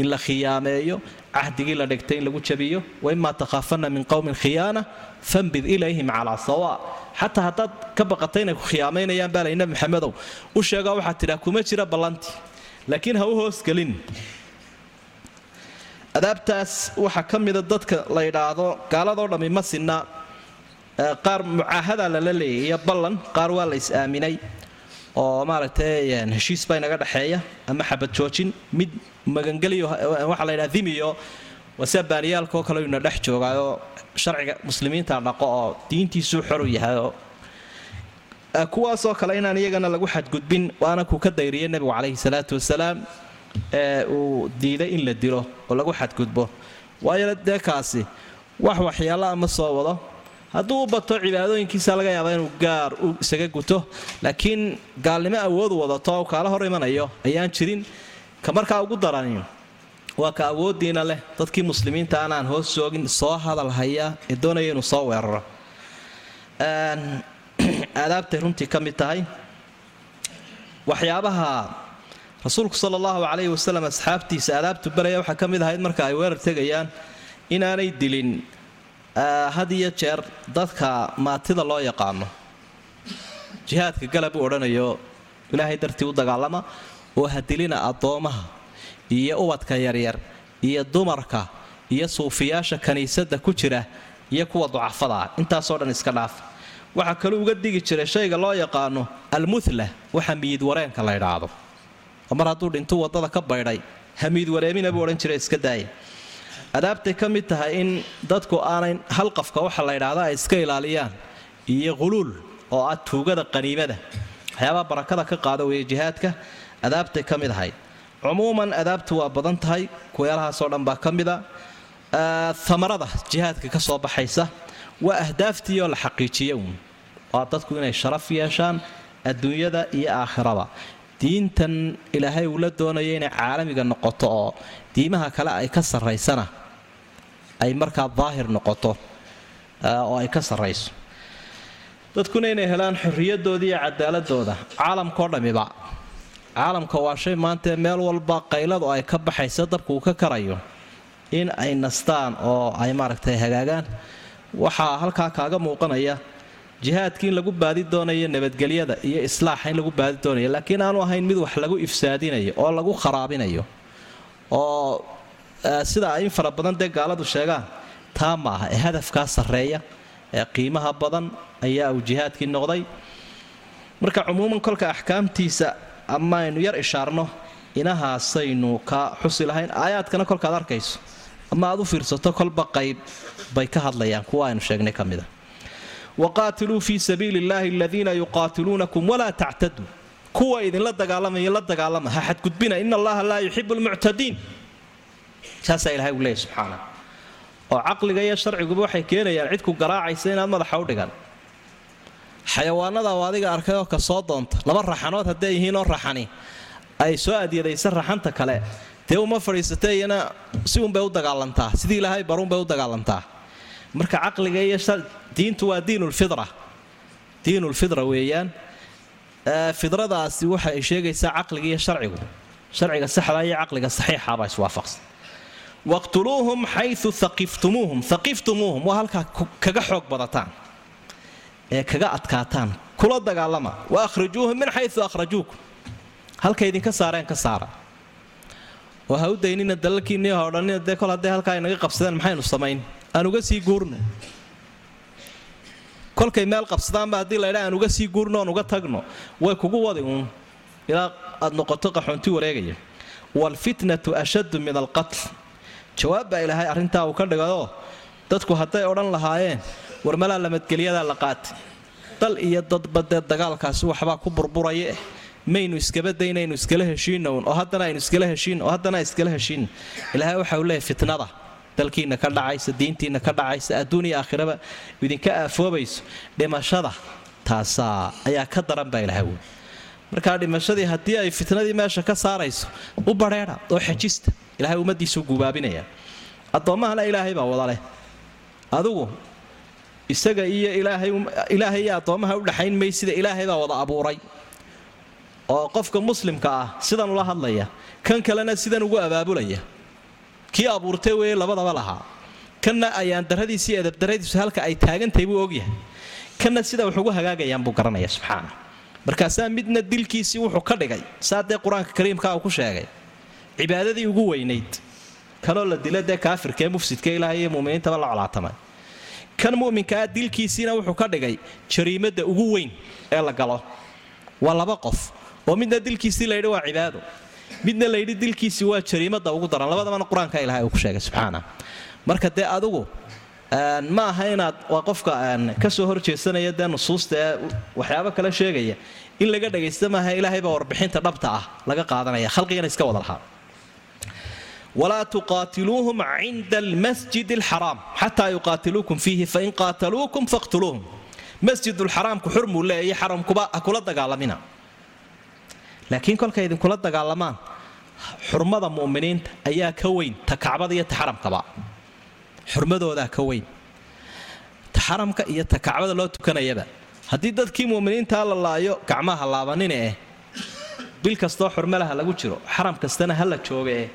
in la khiyaameeyo cahdigii la dhigtay in lagu jabiyo waimaa takhaafanna min qowmin khiyaana fambid ilayhim calaa sawa. Xataa haddaad ka baqata inay ku khiyaamaynayaan baa lay nabi maxamedow u sheego waxaad tidhaa kuma jira ballantii. Laakiin ha u hoosgelin adaabtaas waxaa ka mida dadka la yidhaahdo gaaladoo dhammi ma sinna qaar mucaahadaa lala leeyay iyo ballan qaar waa la is-aaminay oo maaragtay heshiis baa inaga dhexeeya ama xabad joojin mid magangeliyo waxaa la ydhaha dimiyo wase baaniyaalkaoo kale ina dhex joogaayo sharciga muslimiinta dhaqo oo diintiisuu xoru yahayoo kuwaasoo kale inaan iyagana lagu xadgudbin waana kuu ka dayriyay nebigu calayhi salaatu wasalaam ee uu diiday in la dilo oo lagu xadgudbo. Waayo dee kaasi wax waxyaalo ama soo wado hadduu u bato cibaadooyinkiisa laga yaaba inuu gaar isaga guto laakiin gaalnimo awoodu wadato kaala hor imanayo ayaan jirin. Ka markaa ugu daranin waa ka awoodiina leh dadkii muslimiinta aanaan hoos soogin soo hadal haya ee doonaya inuu soo weeraro. [CLEARS THROAT] Aadaabtay runtii ka mid tahay. Waxyaabaha rasuulku sala allahu calayhi wasalam asxaabtiisa aadaabtu baraya waxaa ka mid ahayd marka ay weerar tegayaan inaanay dilin had iyo jeer dadka maatida loo yaqaano jihaadka galab u odhanayo ilaahay dartii u dagaalama oo hadilina addoomaha iyo ubadka yaryar iyo dumarka iyo suufiyaasha kiniisadda ku jira iyo kuwa ducafada intaasoo dhan iska dhaaf. Waxaa kaluu uga digi jiray shayga loo yaqaano almuthla waxa miyid wareenka la ydhaahdo mar hadduu dhintu waddada ka baydhay hamiid wareemina buu odhan jiray iska daaya adaabtay ka mid tahay in dadku aanay halqafka waxa la ydhaahda ay iska ilaaliyaan iyo quluul oo ah tuugada qaniimada. Waxyaabaha barakada ka qaada weeye jihaadka adaabtay ka mid ahayd cumuuman adaabtu waa badan tahay kuweelahaasoo dhan baa ka mida amarada jihaadka ka soo baxaysa waa ahdaaftiioo la xaqiijiya uun. Waa dadku inay sharaf yeeshaan adduunyada iyo aakhiraba diintan ilaahay uu la doonaya inay caalamiga noqoto oo diimaha kale ay ka sarraysana ay markaa daahir noqoto oo ay ka sarrayso. Dadkuna inay helaan xorriyadooda iyo cadaaladooda caalamkao dhammiba caalamka waa shay maanta meel walba qayladu ay ka baxaysa dabku uu ka karayo in ay nastaan oo ay maaragtay hagaagaan. Waxaa halkaa kaaga muuqanaya jihaadkii in lagu baadi doonayo nabadgelyada iyo islaaxa in lagu baadi doonayo. Laakiin aanu ahayn mid wax lagu ifsaadinayo oo lagu kharaabinayo oo sida ay in fara badan dee gaaladu sheegaan taa ma aha. Ee hadafkaa sarreeya ee qiimaha badan ayaa uu jihaadkii noqday. Marka cumuuman kolka axkaamtiisa ama aynu yar ishaarno inahaasaynu ka xusi lahayn. Aayaadkana kolkaad arkayso. Ama aad u fiirsato kolba qayb bay ka hadlayaan. Kuwa aynu sheegnay ka mida waqaatiluu fii sabiili illaahi aladiina yuqaatiluunakum walaa tactaduu kuwa idinla dagaalamaya la dagaalama ha xadgudbina ina allaha laa yuxibu lmuctadiin saasaa ilahay uu leeyahy subxaana oo caqliga iyo sharciguba waxay keenayaan cidku garaacaysa inaad madaxa u dhigan xayawaanada oo adiga arkay oo ka soo doonta laba raxanood hadday yihiinoo raxani ay soo adyadaysa raxanta kale dee uma fadhiisata iyana si unbay u dagaalantaa sidii ilaahay barunbay u dagaalantaa marka caqliga iyo diintu waa diinulfidra diinulfidra weeyaan. Fidradaasi waxa ay sheegaysaa caqliga iyo sharcigu. Sharciga saxda iyo caqliga saxiixabaa iswaafaqsan. Waqtuluuhum xayu aqiftumuuhum aqiftumuuhum waa halkaa kaga xoog badataan. Ee kaga adkaataan. Kula dagaalama. Wa akhrijuuhum min xayu akhrajuukum. Halka idinka saareen ka saara. Oo ha u daynina dalalkiinni hodhanina dee kol hadday halkaa inaga qabsadeen maxaynu samayn aan uga sii guurno. Kol kolkay meel qabsadaanba haddii laydha aan uga sii guurno oon uga tagno way kugu wadi uun ilaa aad noqoto qaxoonti wareegaya. Waalfitnatu ashaddu min alqatl jawaab baa ilaahay arrintaa uu ka dhigayoo dadku hadday odhan lahaayeen war malaa lamadgelyadaa la qaatay. Dal iyo dadbadee dagaalkaasi waxbaa ku burburaya. Eh maynu iskaba daynaynu iskala heshiina un oo haddana aynu iskala heshiin oo haddana iskala heshiin. Ilaahay waxa uu leeyahy fitnada dalkiinna ka dhacaysa diintiinna ka dhacaysa adduun iyo aakhiraba idinka aafoobayso dhimashada taasaa ayaa ka daran baa ilahay wey markaa dhimashadii haddii ay fitnadii meesha ka saarayso u badheedha oo xejista ilahay ummadiisuu gubaabinaya addoommahana ilaahay baa wada leh. Adigu isaga iyo ilaahay iyo addoommaha u dhaxayn may sida ilaahay baa wada abuuray. Oo qofka muslimka ah sidan ula hadlaya kan kalena sidan ugu abaabulaya kii abuurtay weeye labadaba lahaa. Kanna ayaan daradiisi iyo edabdaradiisu halka ay taagantahay buu ogyahay kanna sida wax ugu hagaagayaan buu garanaya subxaana. Markaasaa midna dilkiisii wuxuu ka dhigay saa dee qur'aanka kariimka uu ku sheegay. Cibaadadii ugu weynayd. Kanoo la dila dee kaafirka ee mufsidka ilaahay iyo muminiintaba la colaatamay kan muminkaa dilkiisiina wuxuu ka dhigay jariimada ugu weyn ee la galo. Waa laba qof oo midna dilkiisii layidhi waa cibaado midna layidhi dilkiisii waa jariimada ugu daran. Labadabana qur'aanka ilahay uu ku sheegay subxaana. Marka dee adugu ma aha inaad waa qofka ka soo horjeesanaya dee nusuusta ee waxyaabo kale sheegaya. In laga dhagaysta maaha ilaahaybaa warbixinta dhabta ah laga qaadanaya. Khalqigana iska wada lahaa walaa tuqaatiluuhum cinda almasjid alxaraam xataa yuqaatiluukum fiihi fain qaataluukum faqtuluuhum masjidulxaraamku xurmuu leeyahy xaramkuba ha kula dagaalamina laakiin kolkay idinkula dagaalamaan xurmada mu'miniinta ayaa ka weyn ta iyo ta xurmadoodaa ka weyn. Ta iyo ta loo tukanayaba. Haddii dadkii mu'miniintaa la laayo gacmaha laabanine eh. Bil kastoo xurmalaha lagu jiro xaram kastana ha la joogaeh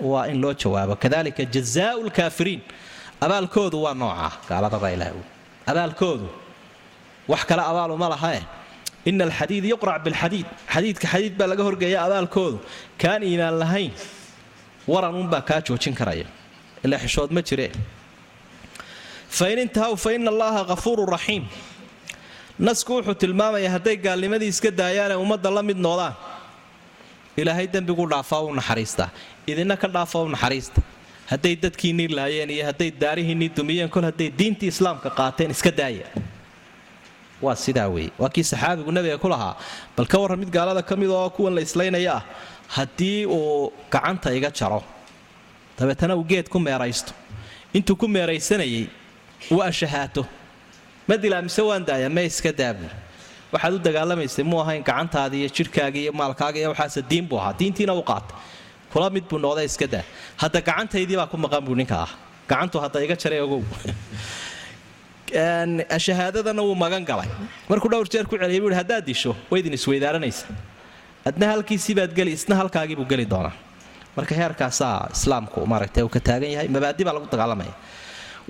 waa in loo jawaabo. Kadalika jazaau lkaafiriin abaalkoodu waa noocaa gaaladaba ilaah abaalkoodu wax kale abaaluma lahae ina alxadiid yuqrac bilxadiid xadiidka xadiid baa laga horgeeya abaalkoodu kaan iimaan lahayn waran unbaa kaa joojin karaya ilaa xishood ma jire fain intahaw fa ina allaha hafuuru raxiim nasku wuxuu tilmaamayaa hadday gaalnimadii iska daayaane ummadda la mid noodaan ilaahay dembigu dhaafaa u naxariistaa idina ka dhaafa u naxariista hadday dadkiinnii laayeen iyo hadday daarihiinnii dumiyeen kol hadday diintii islaamka qaateen iska daaya waa sidaa weeye waa kii saxaabigu nabiga ku lahaa. Bal ka warran mid gaalada ka mid oo kuwan la islaynaya ah haddii uu gacanta iga jaro dabeetana uu geed ku meeraysto. Intuu ku meeraysanayay uu ashahaato. Ma dilaa waan daaya mee iska daabu waxaad u dagaalamaysay muu ahayn gacantaadii iyo jidhkaagii iyo maalkaaga iyo waxaase diin buu ahaa. Diintiina u qaatay. Kula mid buu noqda iska daa hadda gacantaydii baa ku maqan buu ninka ah gacantu hadda iga jaray ogow [LAUGHS] shahaadadana wuu magan galay. Markuu dhowr jeer ku celiyay buu haddaad disho waydin isweydaaranaysa adna halkiisiibaad geli isna halkaagiibuu geli doonaa. Marka heerkaasaa islaamku maaragtay uu ka taagan yahay mabaadi baa lagu dagaalamaya.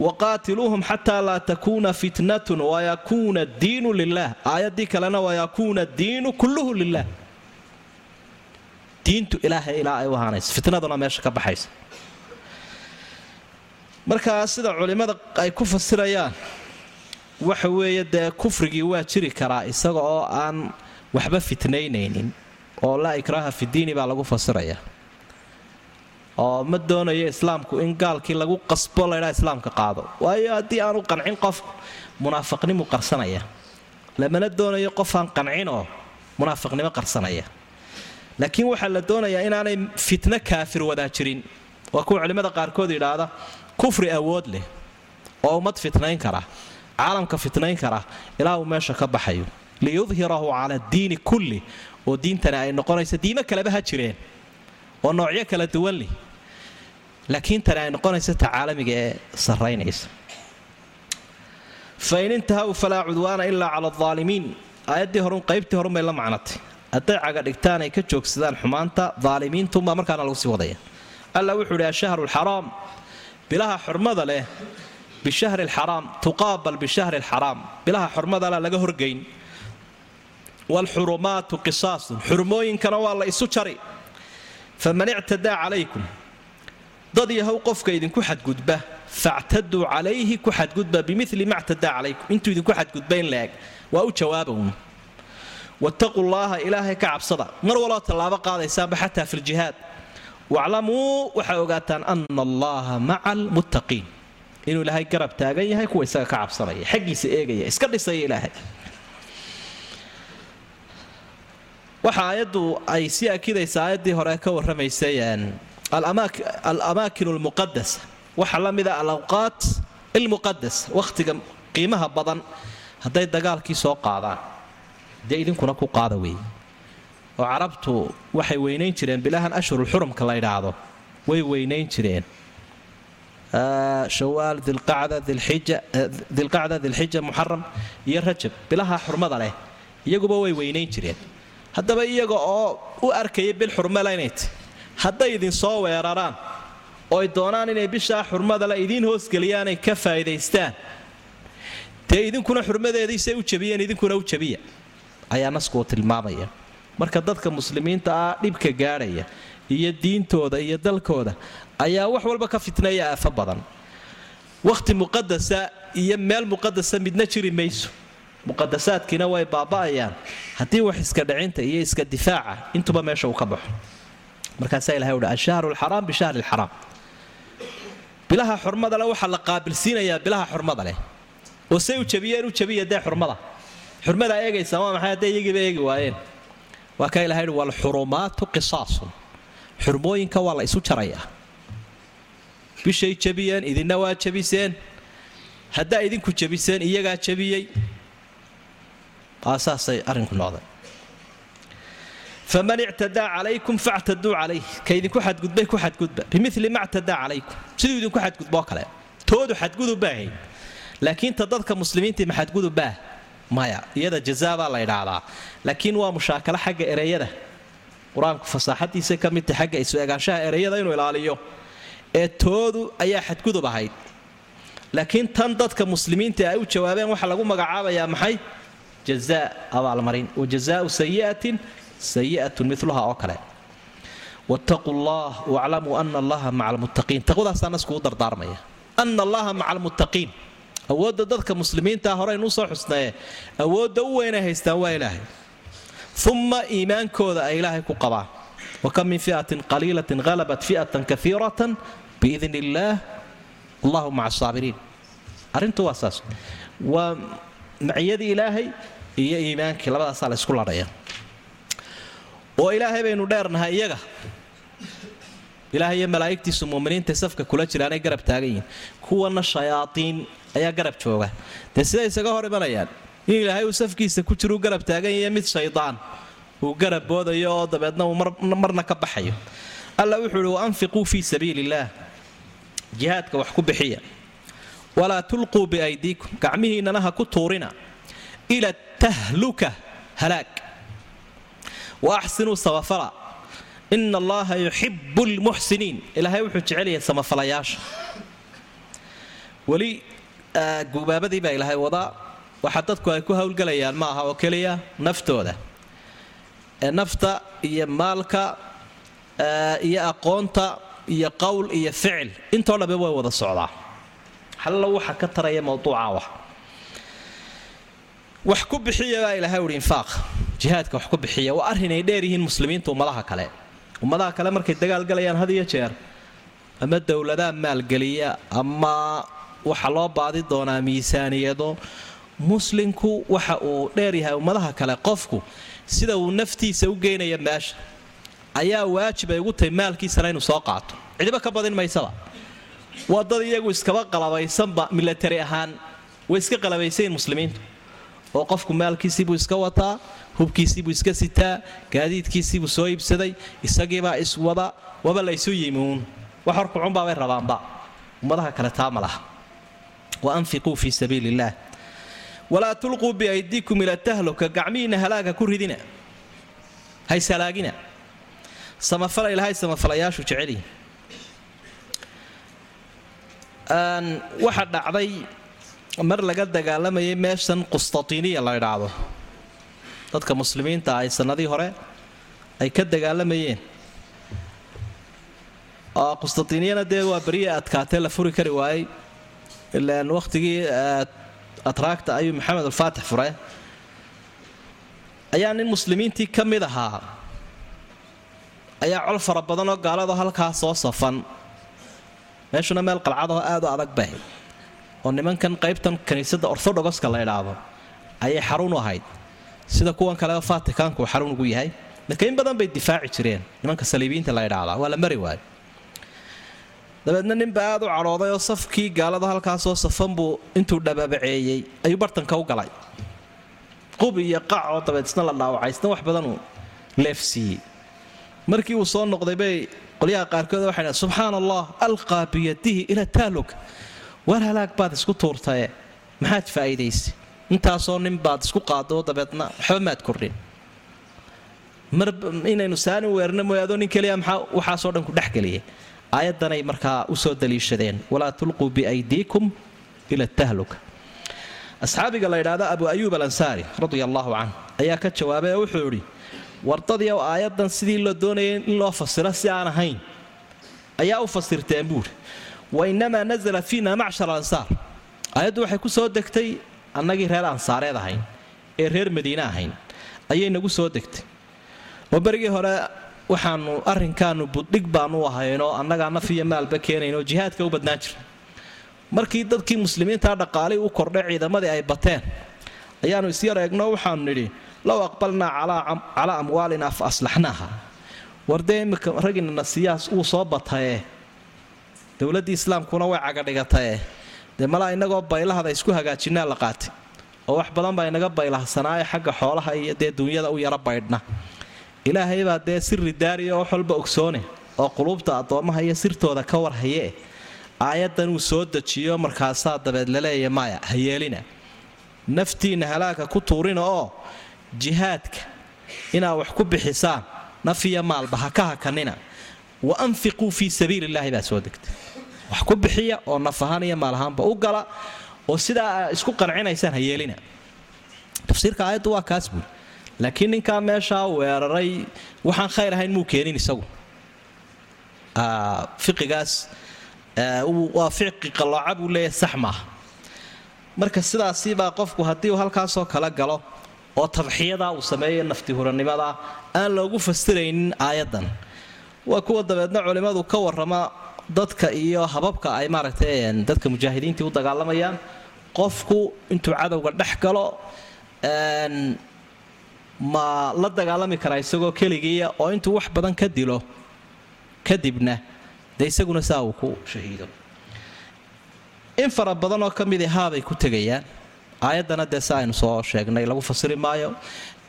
Waqaatiluuhum xataa laa takuuna fitnatun wayakuuna diinu lilah aayaddii kalena wayakuuna diinu kulluhu lilah diintu ilaahay ilaa ay u ahaanayso fitnaduna meesha ka baxaysa markaa sida culimmada ay ku fasirayaan waxa weeye dee kufrigii waa jiri karaa isaga oo aan waxba fitnaynaynin oo laa ikraaha fidiini baa lagu fasiraya. Oo ma doonayo islaamku in gaalkii lagu qasbo laydhaa islaamka qaado. Waayo haddii aanu qancin qofku munaafiqnimu qarsanaya. Lamana doonayo qof aan qancinoo munaafiqnimo qarsanaya. Laakiin waxaa la doonayaa inaanay fitno kaafir wadaa jirin. Waa kuwa culimmada qaarkood yidhaahda kufri awood leh oo ummad fitnayn kara caalamka fitnayn kara ilaa uu meesha ka baxayo. Liyudhirahu cala diini kulli oo diintani ay noqonaysa diimo kaleba ha jireen oo noocyo kala duwan leh. Laakiin tani ay noqonaysa ta caalamiga ee saraynaysa fain intahaw falaa cudwaana ilaa cala aalimiin aayaddii horun qaybtii horun bay la macnatay. Hadday caga dhigtaan ay ka joogsadaan xumaanta aalimiintunbaa markaana lagu sii wadaya. Alla wuxuu idhi ashahru lxaraam bilaha xurmada leh bishahri lxaraam tuqaabal bishahri lxaraam bilaha xurmadala laga horgayn waalxurumaatu qisaasun xurmooyinkana waa la isu jari faman ictadaa calaykum dad yahow qofka idinku xadgudba factaduu calayhi ku xadgudba bimili ma ctadaa calaykum intuu idinku xadgudba in la eg waa u jawaabaun wattaquu llaaha ilaahay ka cabsada mar waloo tallaabo qaadaysaanba xataa fi ljihaad waclamuu waxaa ogaataan ana allaha maca almuttaqiin inuu ilaahay garab taagan yahay kuwa isaga ka cabsanaya xaggiisa eegaya iska dhisaya ilaahay. Waxa aayaddu ay sii akidaysa aayaddii hore ka warramaysay alamaakin almuqadasa waxaa la mida alawqaat almuqadas wakhtiga qiimaha badan hadday dagaalkii soo qaadaan. Dee idinkuna ku qaada weeye oo carabtu waxay weynayn jireen bilahan ashhurulxurumka la ydhaahdo way weynayn jireen shawaal dilqacda dilxija muxaram iyo rajab bilaha xurmada leh iyaguba way weynayn jireen haddaba iyaga oo u arkaya bil xurmala inay tahy hadday idin soo weeraraan oo ay doonaan inay bishaa xurmadale idiin hoosgeliyaanay ka faa'idaystaan dee idinkuna xurmadeediisay u jabiyeen idinkuna u jabiya ayaa nasku tilmaamaya marka dadka muslimiinta ah dhibka gaadhaya iyo diintooda iyo dalkooda ayaa wax walba ka fitnaya aafo badan. Wakhti muqadasa iyo meel muqadasa midna jiri mayso. Muqadasaadkiina way baaba'ayaan. Haddii wax iska dhicinta iyo iska difaaca intuba meesha uu ka baxo. Markaasaa ilahay uhi ashahru lxaraam bishahri lxaraam bilaha xurmada leh waxaa la qaabilsiinayaa bilaha xurmada leh. Oo say u jabiyeen u jabiya dee xurmada. Xurmadaa eegaysaa waa maxay? Hadday iyagiiba eegi waayeen. Waa kaa ilahay uhi walxurumaatu qisaasun xurmooyinka waa la isu jarayaa. Bishay jabiyeen idinna waa jabiseen haddaa idinku jabiseen iyagaa jabiyey saasay arrinku noqday. Faman ictadaa calaykum factaduu calayh. Ka idinku xadgudbay ku xadgudba. Bimili ma ctadaa calaykum. Siduu idinku xadgudboo kale. Toodu xadgudubaahayd laakiin ta dadka muslimiintii ma xadgudubbaah maya iyada jazaabaa la ydhaahdaa laakiin waa mushaakalo xagga ereyada qur'aanku fasaaxadiisa ka midta xagga isu ereyada inuu ilaaliyo ee toodu ayaa xadgudub ahayd. Laakiin tan dadka muslimiinta ay u jawaabeen waxaa lagu magacaabayaa maxay? Jazaa abaalmarin wa jazaau sayi'atin sayi'atun miluha oo kale. Wattaquu llah waclamuu ana allaha maca almuttaqiin taqwadaasaa naskugu dardaarmaya. Ana allaha maca almuttaqiin awoodda dadka muslimiintaa horeynuu soo xusnaye awoodda u weynay haystaan waa ilaahay uma iimaankooda ay ilaahay ku qabaan wa kam min fi'atin qaliilatin halabat fi'atan kaiiratan biidn illaah allahu maca asaabiriin arrintu waa saas waa maciyadii ilaahay iyo iimaankii labadaasaa la ysku ladhaya oo ilaahay baynu dheernahay iyaga ilaahay iyo malaa'igtiisu muminiinta safka kula jiraanay garab taagan yihiin kuwana shayaaiin ayaa garab jooga dee siday isaga hor imanayaan in ilaahay uu safkiisa ku jiruu garab taagan yahe mid shaydaan. Uu garab boodayo oo dabeedna uu marna ka baxayo. Alla wuxuu ihi waanfiquu fii sabiili illaah jihaadka wax ku bixiya. Walaa tulquu biaydiikum. Gacmihiinnana ha ku tuurina. Ila tahluka halaag wa axsinuu samafala. Ina allaha yuxibu lmuxsiniin ilaahay wuxuu jecel yahay samafalayaasha. Weli gubaabadii baa ilaahay wadaa waxa dadku ay ku howlgelayaan ma aha oo keliya naftooda. Ee nafta iyo maalka iyo aqoonta iyo qowl iyo ficil intoo dhambe way wada socdaa. Hallo waxa ka taraya mawduuca wax. Ku bixiya baa ilaahay uhi infaaq jihaadka wax ku bixiya waa arrin ay dheer yihiin muslimiinta ummadaha kale. Ummadaha kale markay dagaalgalayaan had iyo jeer ama dowladaha maalgeliya ama waxa loo baadi doonaa miisaaniyado muslinku waxa uu dheer yahay ummadaha kale qofku sida uu naftiisa u geynaya meesha ayaa waajib ay ugu tahay maalkiisana inuu soo qaato. Cidiba ka badin maysaba. Waa dad iyagu iskaba qalabaysanba milatari ahaan way iska qalabaysayin muslimiintu. Oo qofku maalkiisiibuu iska wataa hubkiisiibuu iska sitaa gaadiidkiisiibuu soo iibsaday isagiibaa iswada waba la ysu yimuun. Wax horkucunbaabay rabaanba. Ummadaha kale taa ma laha. Wa anfiquu fii sabiili illaah walaa tulquu biaydiikum ila tahluka gacmihiinna halaaga ku ridina haysalaagina samafala ilaahay samafalayaashu jecelyihin waxa dhacday mar laga dagaalamayay meeshan qustatiiniya la idhaahdo dadka muslimiinta ay sannadii hore ay ka dagaalamayeen. Oo qustantiniyana dee waa beriya adkaatee la furi kari waayey. Ilaan wakhtigii atraagta ayuu maxamed alfaatix fure ayaa nin muslimiintii ka mid ahaa ayaa col fara badanoo gaalado halkaa soo safan meeshuna meel qalcadaho aad u adag bay oo nimankan qaybtan kiniisadda orthodogoska la idhaahdo ayay xarun u ahayd sida kuwan kaleo fatikaanku uu xarun ugu yahay marka in badan bay difaaci jireen nimanka saliibiyiinta la idhaahdaa waa la mari waayo dabeedna ninba aad u cadhooday oo safkii gaalada halkaasoo safan buu intuu dhababaceeyey ayuu bartanka u galay. Qub iyo qacoo dabeed isna la dhaawacay isna wax badanuu leefsiiyey markii uu soo noqday bay qolyaha qaarkood waxay dhahen subxaana allah alqaa biyadihi ila taalug war halaag baad isku tuurtaye maxaad faa'iidaysay? Intaasoo nin baad isku qaado dabeedna waxba maad kordhin mar inaynu saani weerna mooye nin keliya maxaa waxaasoo dhan ku dhexgeliyay aayaddanay markaa u soo daliishadeen walaa tulquu biaydiikum ila tahluka asxaabiga la yidhaahdo abu ayuub alansaari radia allaahu canh ayaa ka jawaabay oo wuxuu idhi wardadii ow aayaddan sidii loo doonayay in loo fasiro si aan ahayn ayaa u fasirteen buuri wa innamaa nazala fiina macshar alansaar. Aayaddu waxay ku soo degtay annagii reer ansaareed ahayn ee reer madiine ahayn ayay nagu soo degtay. Oo berigii hore waxaanu arrinkaanu buddhig baanu ahaynoo annagaa naf iyo maalba keenaynoo jihaadka u badnaan jira. Markii dadkii muslimiintaa dhaqaalii u kordhay ciidamadii ay bateen ayaannu isyar eegno waxaanu nidhi low aqbalnaa calaa amwaalina fa aslaxnaaha. Wardee imika ragginana siyaas uu soo bataye? Dowladdii islaamkuna way cagadhigataye dee malaa inagoo baylahada isku hagaajinaa la qaatay? Oo wax badan baa inaga baylahsanaaye xagga xoolaha iyo dee duunyada u yara baydhna ilaahay baa dee sirri daariya oo wax walba ogsoone oo quluubta addoommaha iyo sirtooda ka warhayee aayaddan uu soo dejiyo markaasaa dabeed laleeya maya ha yeelina. Naftiinna halaagka ku tuurina oo jihaadka inaad wax ku bixisaan naf iyo maalba ha ka hakanina. Wa anfiquu fii sabiili illaahi baa soo degtay. Wax ku bixiya oo naf ahaan iyo maal ahaanba u gala oo sidaa aa isku qancinaysaan ha yeelina. Tafsiirka aayaddu waa kaas buuri laakiin ninkaa meeshaa weeraray waxaan khayr ahayn muu keenin isagu? Fiqigaas waa fiqi qallooca buu leeyahay sax maaha marka sidaasibaa qofku haddii uu halkaasoo kala galo oo tadxiyadaa uu sameeyo naftihurannimadaa aan loogu fasiraynin aayaddan. Waa kuwa dabeedna culimmadu ka warrama dadka iyo hababka ay maaragtay dadka mujaahidiintii u dagaalamayaan qofku intuu cadowga dhex galo ma la dagaalami karaa isagoo keligiiya oo intuu wax badan ka dilo kadibna dee isaguna saa uu ku shahiido. In fara badan oo ka midi haabay ku tegayaan aayaddana dee si aynu soo sheegnay lagu fasiri maayo.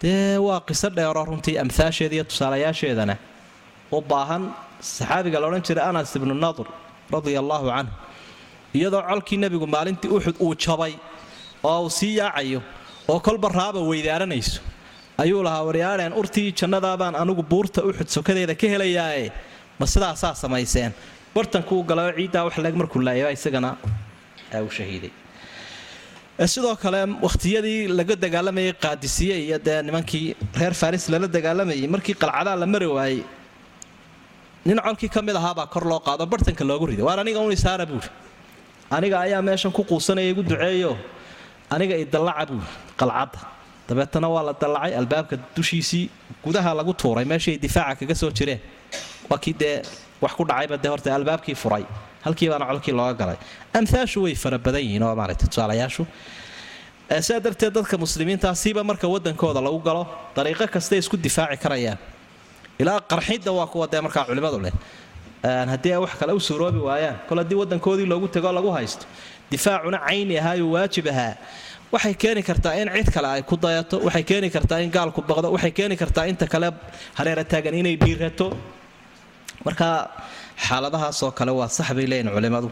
Dee waa qiso dheero runtii amhaasheeda iyo tusaalayaasheedana u baahan saxaabiga laodhan jiray anas ibnu nadur radia allaahu canhu iyadoo colkii nebigu maalintii uxud uu jabay oo uu sii yaacayo oo kolba raaba weydaaranayso ayuu lahaa waryaadheen urtii jannadaabaan anigu buurta uxud sokadeeda ka helayaae ma sidaasaa samayseen? Bartankuu galao ciiddaa wax leeg markuu laayaba isagana uu shahiiday. Sidoo kale wakhtiyadii laga dagaalamayay qaadisiye iyo dee nimankii reer faris lala dagaalamayay markii qalcadaa la mari waayey nin colkii ka mid ahaabaa kor loo qaado bartanka loogu riday. Waar aniga un isaara buuri. Aniga ayaa meeshan ku quusanaya igu duceeyo. Aniga idallaca buuri qalcadda dabeetana waa la dallacay albaabka dushiisii gudaha lagu tuuray meeshay difaaca kaga soo jireen waa kii dee wax ku dhacayba dee horta albaabkii furay halkii colkii looga galay. Amhaashu way fara badan yihiin oo maaragta tusaalayaashu. Sidaa darteed dadka muslimiintaa marka wadankooda lagu galo dariiqo kastay isku difaaci karayaan. Ilaa qarxidda waa kuwa dee markaa culimmadu leh. Haddii ay wax kale u suuroobi waayaan kol haddii wadankoodii loogu tago lagu haysto difaacuna cayni ahaayuu waajib ahaa waxay keeni kartaa in cid kale ay ku dayato waxay keeni kartaa in gaalku baqdo waxay keeni kartaa inta kale hareera taagan inay dhiirato marka xaaladahaasoo kale waa sax bay leeyihiin culimmadu.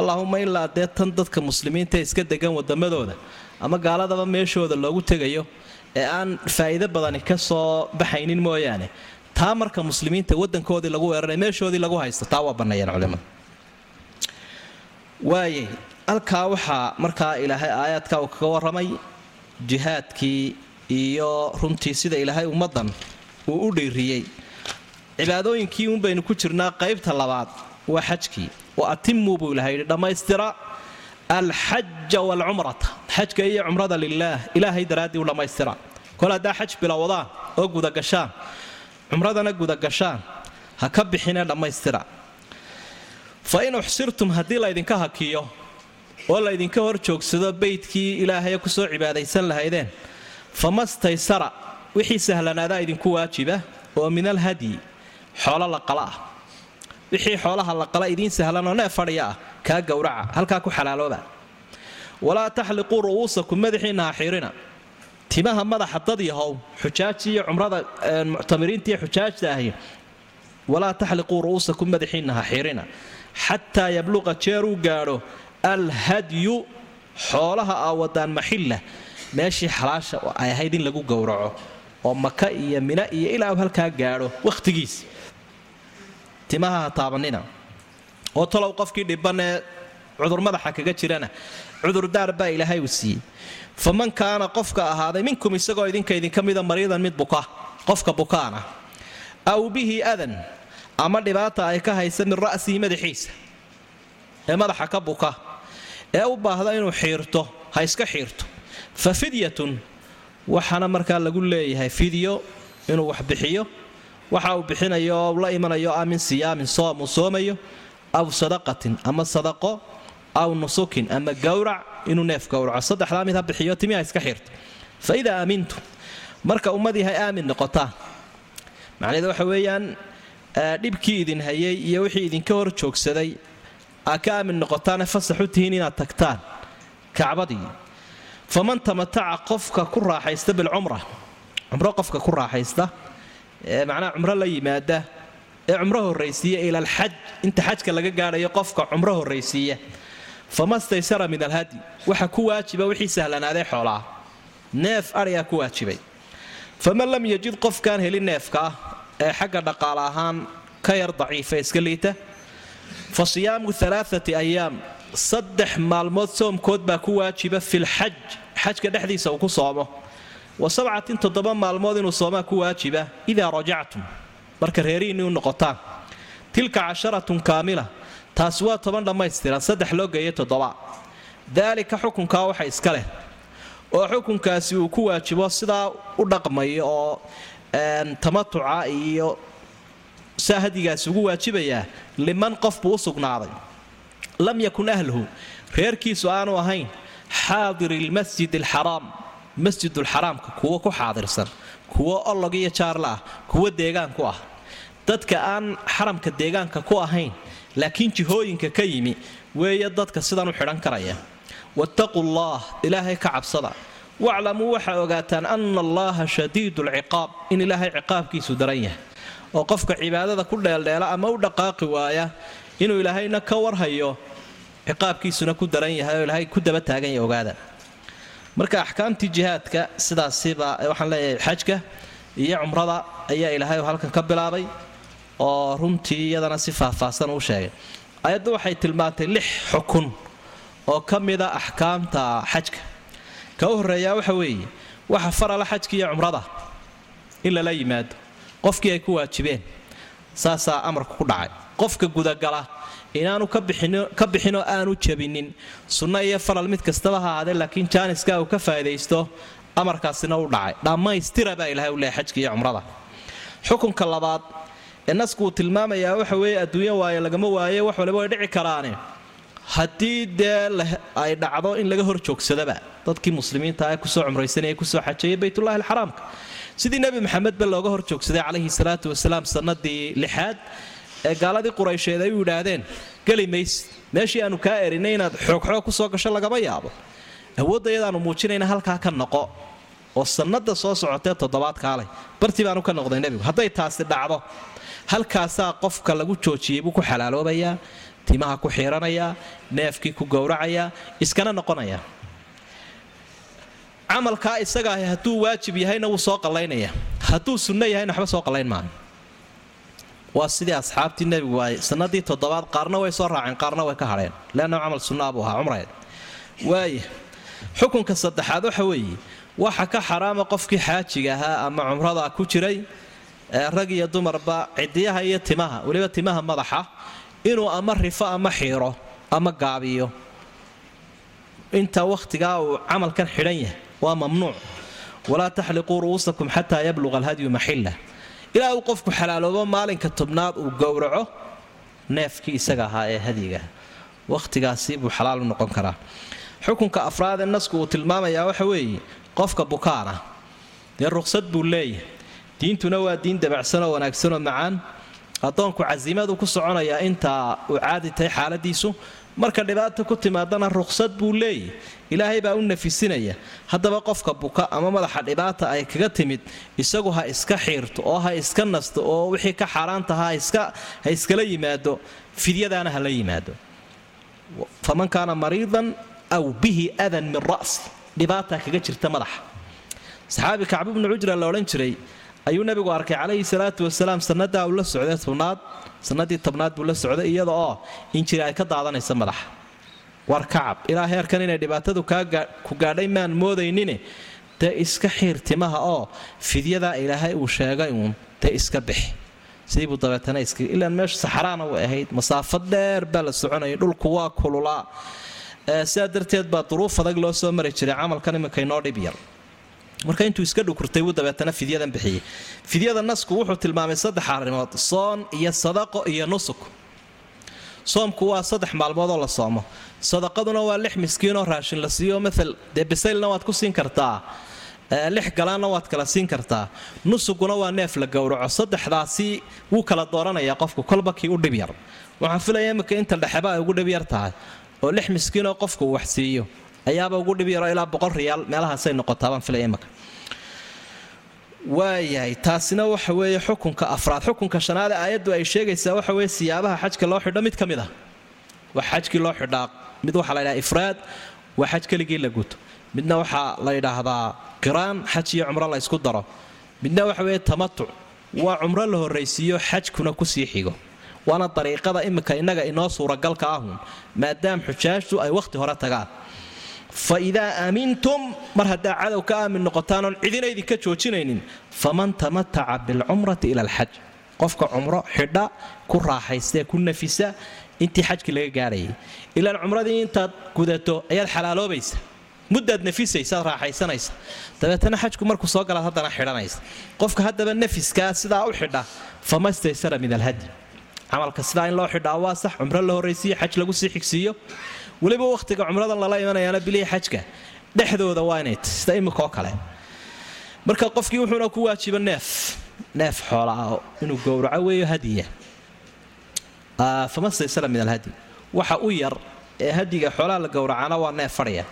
Allaahuma ilaa dee tan dadka muslimiinta iska degan wadamadooda ama gaaladaba meeshooda loogu tegayo ee aan faa'iido badani ka soo baxaynin mooyaane. Taa marka muslimiinta wadankoodii lagu weeraray meeshoodii lagu haysto taa waa banneeyeen culimmadu. Waayay halkaa waxaa markaa ilaahay aayaadka uu kaga warramay jihaadkii iyo runtii sida ilaahay ummaddan uu u dhiiriyey cibaadooyinkii uun baynu ku jirnaa qaybta labaad waa xajkii wa atimuu buu ilahay yidhi dhammaystira alxaja waalcumrata xajka iyo cumrada lilaah ilaahay daraaddii u dhammaystira. Kol haddaa xaj bilowdaan oo gudagashaan cumradana gudagashaan ha ka bixinee dhammaystira. Fa in uxsirtum haddii laydinka hakiyo oo laydinka hor joogsado beydkii ilaahay ku soo cibaadaysan lahaydeen. Famastaysara wixii sahlanaadaa idinku waajiba oo min alhadyi xoolo la qala ah. Wixii xoolaha la qala idiin sahlanoo neef fadhiya ah kaa gowraca halkaa ku xalaalooba. Walaa taxliquu ru'uusakum madaxiinna ha xiirina timaha madaxa dad yahow xujaaji iyo cumrada muctamiriinta xujaajta ahi. Walaa taxliquu ru'uusakum madaxiinna ha xiirina xataa yabluqa jeeruu gaadho alhadyu xoolaha aa wadaan maxilla. Meeshii xalaasha ay ahayd in lagu gowraco oo maka iyo mina iyo ilaa halkaa gaadho wakhtigiis. Timaha ha taabanina. Oo talow qofkii dhibanee cudur madaxa kaga jirana. Cudurdaar baa ilaahay uu siiyey. Faman kaana qofka ahaaday minkum isagoo idinka idinka mida mariidan mid buka. Qofka bukaana. Aw bihi adan ama dhibaata ay ka haysa min ra'sihi madaxiisa. Ee madaxa ka buka ee u baahda inuu xiirto ha iska xiirto. Fa fidyatun waxaana markaa lagu leeyahay fidyo inuu wax bixiyo. Waxa uu bixinayo oo la imanayo a min siyaamin soom uu soomayo aw sadaqatin ama sadaqo aw nusukin ama gowrac inuu neef gowraco saddexdaa mid ha bixiyo timiha iska xiirto. Fa idaa marka ummadii hay aamin noqotaan. Macnaheedu waxa weeyaan dhibkii idin hayay iyo wixii idinka hor joogsaday aa ka aamin noqotaane fasax u tihiin inaad tagtaan kacbadii faman tamataca qofka ku raaxaysta bilcumra cumro qofka ku raaxaysta ee macnaha cumro la yimaada ee cumro horraysiiya ila alxaj inta xajka laga gaadhayo qofka cumro horraysiiya fama staysara min alhadi waxa ku waajiba wixii sahlanaaday xoolaa neef adhigaa ku waajibay faman lam yajid qofkaan helin neefka ah ee xagga dhaqaale ahaan ka yar daciifa iska liita fa siyaamu alaaati ayaam saddex maalmood soomkood baa ku waajiba filxaj xajka dhexdiisa uu ku soomo wa sabcatin toddoba maalmood inuu soomaa ku waajiba idaa rajactum marka reerihiinni u noqotaan tilka casharatun kaamila taasi waa toban dhammaystiran saddex loo geeyay toddoba daalika xukunkaa waxa iska leh oo xukunkaasi uu ku waajibo sidaa u dhaqmayo oo tamatuca iyo saa hadigaasi ugu waajibayaa liman qof buu u sugnaaday. Lam yakun ahluhu. Reerkiisu aanu ahayn xaadiri lmasjid alxaraam masjidulxaraamka kuwo ku xaadirsan kuwo olog iyo jaarla ah kuwo deegaan ku ah. Dadka aan xaramka deegaanka ku ahayn laakiin jihooyinka ka yimi weeye dadka sidan u xidhan karaya. Wattaquu allah ilaahay ka cabsada. Waclamuu waxaa ogaataan ana allaha shadiidu lciqaab in ilaahay ciqaabkiisu daran yahay oo qofka cibaadada ku dheeldheela ama u dhaqaaqi waaya inuu ilaahayna ka warhayo ciqaabkiisuna ku daran yahay oo ilaahay ku daba taagan yahay ogaada. Marka axkaamtii jihaadka sidaasiba waxaan leeyahay xajka iyo cumrada ayaa ilaahay halkan ka bilaabay oo runtii iyadana si faahfaahsan uu sheegay. Ayaddu waxay tilmaantay lix xukun oo ka mida axkaamta xajka. Ka u waxa weeye waxa farala xajka iyo cumrada in lala yimaado qofkii ay ku waajibeen saasaa amarku ku dhacay. Qofka gudagala inaanu ka bixinoo aanu jabinin sunno iyo faral mid kastaba ha laakiin jaaniska uu ka faa'idaysto amarkaasina u dhacay. Dhammaystira baa ilahay u leehay xajka iyo cumrada. Xukunka labaad ee nasku uu tilmaamayaa waxa weeye adduunyo waaye lagama waaye wax waliba way dhici karaane. Haddii dee ay dhacdo in laga hor joogsadaba dadkii muslimiinta ee ku soo cumraysanaya ku soo xajayay baytullahi alxaraamka sidii nebi maxamed ba looga hor joogsaday calayhi salaatu wasalaam sannadii lixaad ee gaaladii quraysheed ay u yidhaahdeen geli mayse meeshii aanu kaa erinay inaad xoogxoog ku soo gasho lagama yaabo. Awoodda iyadaanu muujinayna halkaa ka noqo oo sannada soo socotee toddobaad kaalay bartii baanu ka noqday nebigu hadday taasi dhacdo halkaasaa qofka lagu joojiyey buu ku xalaaloobayaa timaha ku xiiranayaa neefkii ku gowracayaa iskana noqonaya camalkaa isagaahi hadduu waajib yahayna wuu soo qallaynaya hadduu sunno yahayna waxba soo qallayn maayo waa sidii asxaabtii nebigu waay sanadii toddobaad qaarna way soo raaceen qaarna way ka hadheen leanna camal sunnaa buu ahaa cumreed waaya xukunka saddexaad waxa weeye waxa ka xaraama qofkii xaajiga ahaa ama cumrada ku jiray rag iyo dumarba cidiyaha iyo timaha weliba timaha madaxa inuu ama rifo ama xiiro ama gaabiyo. Inta wakhtigaa uu camalkan xidhan yahay waa mamnuuc walaa taxliquu ru'uusakum xataa yabluqa alhadyu maxilla ilaa uu qofku xalaaloobo maalinka tobnaad uu gowraco neefkii isaga ahaa ee hadyiga. Wakhtigaasi buu xalaal u noqon karaa. Xukunka afraad ee nasku uu tilmaamayaa waxa weeye qofka bukaana dee ruqsad buu leeyahay. Diintuna waa diin dabacsanoo wanaagsanoo macaan. Addoonku casiimadu ku soconayaa intaa uu caadi tahay xaaladiisu marka dhibaata ku timaadana ruqsad buu leeyahy ilaahay baa u nafisinaya haddaba qofka buka ama madaxa dhibaata ay kaga timid isagu ha iska xiirto oo ha iska nasto oo wixii ka xaaraantaha ha iskala yimaado fidyadaana ha la yimaado. Faman kaana mariidan aw bihi adan min ra'si dhibaataa kaga jirta madaxa. Saxaabi kacbu bnu cujra la odhan jiray ayuu nabigu arkay calayhi salaatu wasalaam sannadaa uu la socday tobnaad sanadii tobnaad buu la socday iyada oo injiri ay ka daadanaysa madaxa war kacab. Ilaa heerkan inay dhibaatadu ku gaadhay maan moodaynine dee iska xiir timaha oo fidyadaa ilaahay uu sheegay uun dee iska bixi. Sidiibuu dabeetana iska ilaan meeshu saxraana way ahayd. Masaafo dheer baa la soconayay dhulku waa kululaa sidaa darteed baa duruuf adag loo soo mari jiray camalkan iminka inoo dhib yar. Marka intuu iska dhukurtay wuu dabeetana fidyadan bixiyey. Fidyada nasku wuxuu tilmaamay saddex arrimood soon iyo sadaqo iyo nusuk soomku waa saddex maalmoodoo la soomo. Sadaqaduna waa lix miskiinoo raashin la siiyo. Maal dee bisaylna waad ku siin kartaa. Lix galaanna waad kala siin kartaa. Nusuguna waa neef la gowraco. Saddexdaasi wuu kala dooranayaa qofku kolba kii u dhib yar. Waxaan filaya imika inta dhexeba ay ugu dhib yar tahay. Oo lix miskiinoo qofku wax siiyo. Ayaaba ugu dhib yaro ilaa boqol riyaal. Meelahaasay noqotaa baan filaya imaka waayahay taasina waxa weeye xukunka afraad. Xukunka shanaade aayaddu ay sheegaysaa waxa weye siyaabaha xajka loo xidho mid ka mid ah. Wax xajkii loo xidhaa mid waxaa la ydhaha ifraad waa xaj keligii la guto. Midna waxaa la yidhaahdaa qiraan xaj iyo cumro la ysku daro. Midna waxa weeye tamatuc waa cumro la horraysiiyo xajkuna ku sii xigo. Waana dariiqada imika innaga inoo suuragalka ahun maadaam xujaajtu ay wakhti hore tagaan fa idaa aamintum mar haddaa cadow ka aamin noqotaanoon cidina idinka joojinaynin faman tamataca bilcumrati ila alxaj. Qofka cumro xidha ku raaxaystee ku nafisa intii xajkii laga gaadhayay ilaan cumradii intaad gudato ayaad xalaaloobaysa. Muddaad nafisaysaad raaxaysanaysa. Dabeetana xajku markuu soo galaad haddana xidhanaysa. Qofka haddaba nafiskaa sidaa u xidha famastaysara min alhadi camalka sidaa in loo xidhaa waa sax cumro la horraysiiyo xaj lagu sii xigsiiyo weliba wakhtiga cumradan lala imanayaana bilihii xajka. Dhexdooda waa inay sida imikaoo kale. Marka qofkii wuxuuna ku waajiba neef. Neef xoolaa inuu gowraco weeyo hadiya famastaysara min alhadi. Waxa u yar ee hadiga xoolaha la gowracana waa neef fadhiya.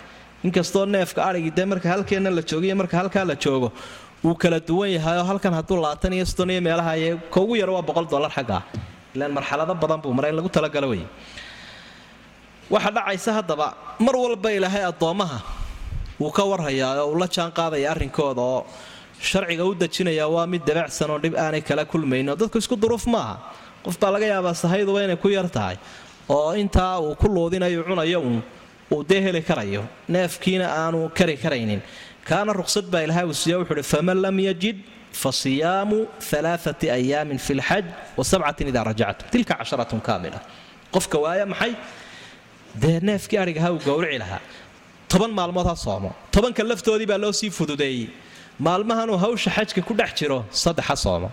Inkastoo neefka adhigii dee marka halkeenna la joogiyo marka halkaa la joogo wuu kala duwan yahay oo halkan hadduu labaatan iyo soddon iyo meelaha ka ugu yar waa boqol dollar xaggaa ilaan marxalado badan buu maray in lagu talagalo wey waxa dhacaysa haddaba mar walba ilaahay addoommaha wuu ka warhayaa oo uu la jaan qaadaya arrinkooda oo sharciga u dejinaya waa mid dabacsan oo dhib aanay kala kulmayno dadku isku duruuf maaha. Qof baa laga yaabaa sahayduba inay ku yar tahay oo intaa uu ku luudinayo cunayo uun uu dee heli karayo neefkiina aanu kari karaynin. Kaana ruqsad baa ilahay uu siiya wuxuuhi faman lam yajid fasiyaamu alaaati ayaamin fi lxaj wa sabcatin idaa rajactum tilka casharatun kaamila. Qofka waaya maxay dee neefkii adhigaha uu gowrici lahaa. Toban maalmood ha soomo. Tobanka laftoodii baa loo sii fududeeyey. Maalmahanuu hawsha xajka ku dhex jiro saddex ha soomo.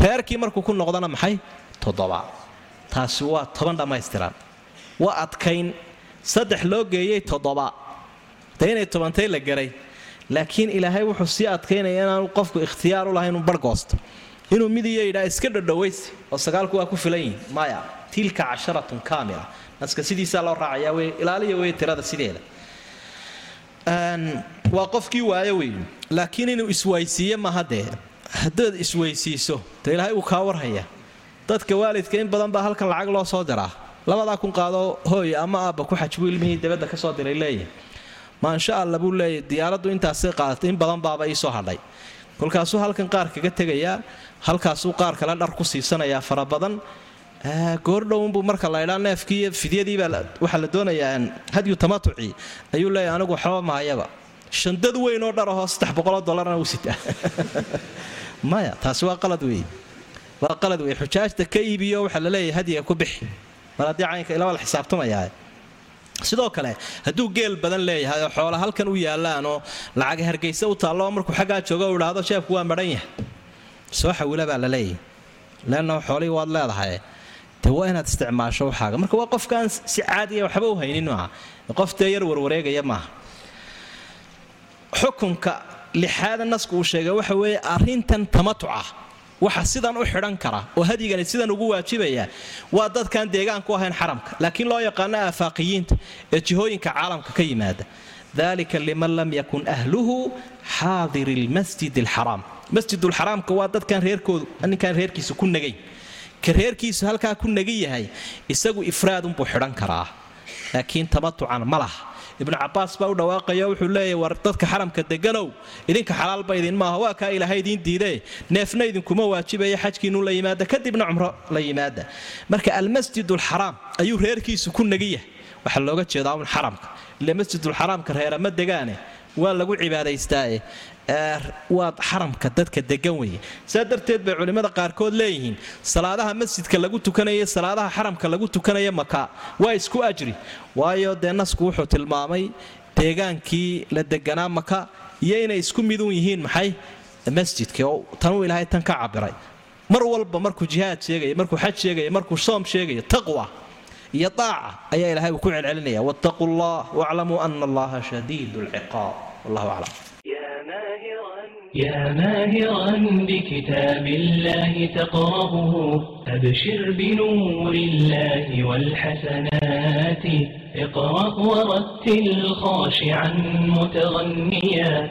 Reerkii markuu ku noqdana maxay? Toddoba. Taasi waa toban dhammaystiran. Waa adkayn. Saddex loo geeyey toddoba. Dee inay tobantay la garay. Laakiin ilaahay wuxuu sii adkaynaya inaanu qofku ikhtiyaar u lahay inuu barhgoosto inuu midiyo yidhaa iska dhodhowaysi oo sagaalku waa ku filan yihiin maya tilka casharatun kaamila naska sidiisaa loo raacayaa wey ilaaliya wey tirada sideeda. Waa qofkii waayo wey laakiin inuu iswaysiiye maaha dee haddaad isweysiiso dee ilaahay uu kaa warhaya. Dadka waalidka in badan baa halkan lacag loo soo diraa. Labadaa kun qaado hooy ama aabba ku xaj buu ilmihii dabadda ka soo diray leeyahy maansha alla buu leeyahy diyaaraddu intaasay qaadatay in badan baaba iisoo hadhay. Kolkaasuu halkan qaar kaga tegayaa halkaasuu qaar kale dhar ku siisanayaa fara badan goordhownbuu marka laydhaa neefkii fidyadiibaa waxaa la doonayaa hadyu tamatuci ayuu leeyahy anigu waxba mahayaba shandad weyn oo saddex boqoloo dollarna uu sitaa [LAUGHS] maya taasi waa qalad weeye waa qalad weeye xujaajta ka iibiyo waxaa la leeyahay ku bixi. Mar haddii caynka ilaa la xisaabtamayaa. Sidoo kale hadduu geel badan leeyahay oo xoola halkan u yaallaanoo lacag hargaysa u taallo markuu xaggaa joogo u idhaahdo sheefku waa madhan yahay. Soo xawila baa la leeyahay. Leanna xoolihii waad leedahay de waa inaad isticmaasho waxaaga. Marka waa qofkaan si caadiya waxba u haynin maaha. Qof dee yar warwareegaya maaha. Xukunka lixaada nasku uu sheegay waxa weeye arrintan tamatuca waxa sidan u xidhan kara oo hadyigani sidan ugu waajibaya waa dadkaan deegaanku ahayn xaramka. Laakiin loo yaqaano aafaaqiyiinta ee jihooyinka caalamka ka yimaada. Dalika liman lam yakun ahluhu xaadiri lmasjid alxaraam masjidulxaraamka waa dadkaan reerkoodu ninkaan reerkiisa ku nagayn ka reerkiisu halkaa ku nagan yahay isagu ifraadunbuu xidhan karaa. Laakiin tamatucan ma laha. Ibnu cabaas baa u dhawaaqaya wuxuu leeyahy war dadka xaramka deganow idinka xalaalba idin maaha waa kaa ilaahay idiin diidee. Neefna idinkuma waajibaya xajkiinu la yimaada kadibna cumro la yimaada. Marka almasjid ayuu reerkiisu ku nagi yahay. Waxaa looga jeedaa un xaramka. Ile masjidulxaraamka reerama degaane waa lagu cibaadaystaaye waa xaramka dadka degan weeye. Saa darteed bay culimmada qaarkood leeyihiin salaadaha masjidka lagu tukanaya salaadaha xaramka lagu tukanaya maka waa isku ajri. Waayo dee nasku wuxuu tilmaamay deegaankii la deganaa maka iyo inay isku midun yihiin maxay? Masjidka oo tanuu ilaahay tan ka cabiray. Mar walba markuu jihaad sheegaya markuu xaj sheegaya markuu soom sheegaya taqwa iyo daaca ayaa ilahay uu ku celcelinaya. Wattaquu llah waclamuu ana allaha shadiid lciqaab wallahu aclam يا ماهرا بكتاب الله تقرأه أبشر بنور الله والحسنات اقرأ ورتل خاشعا متغنيا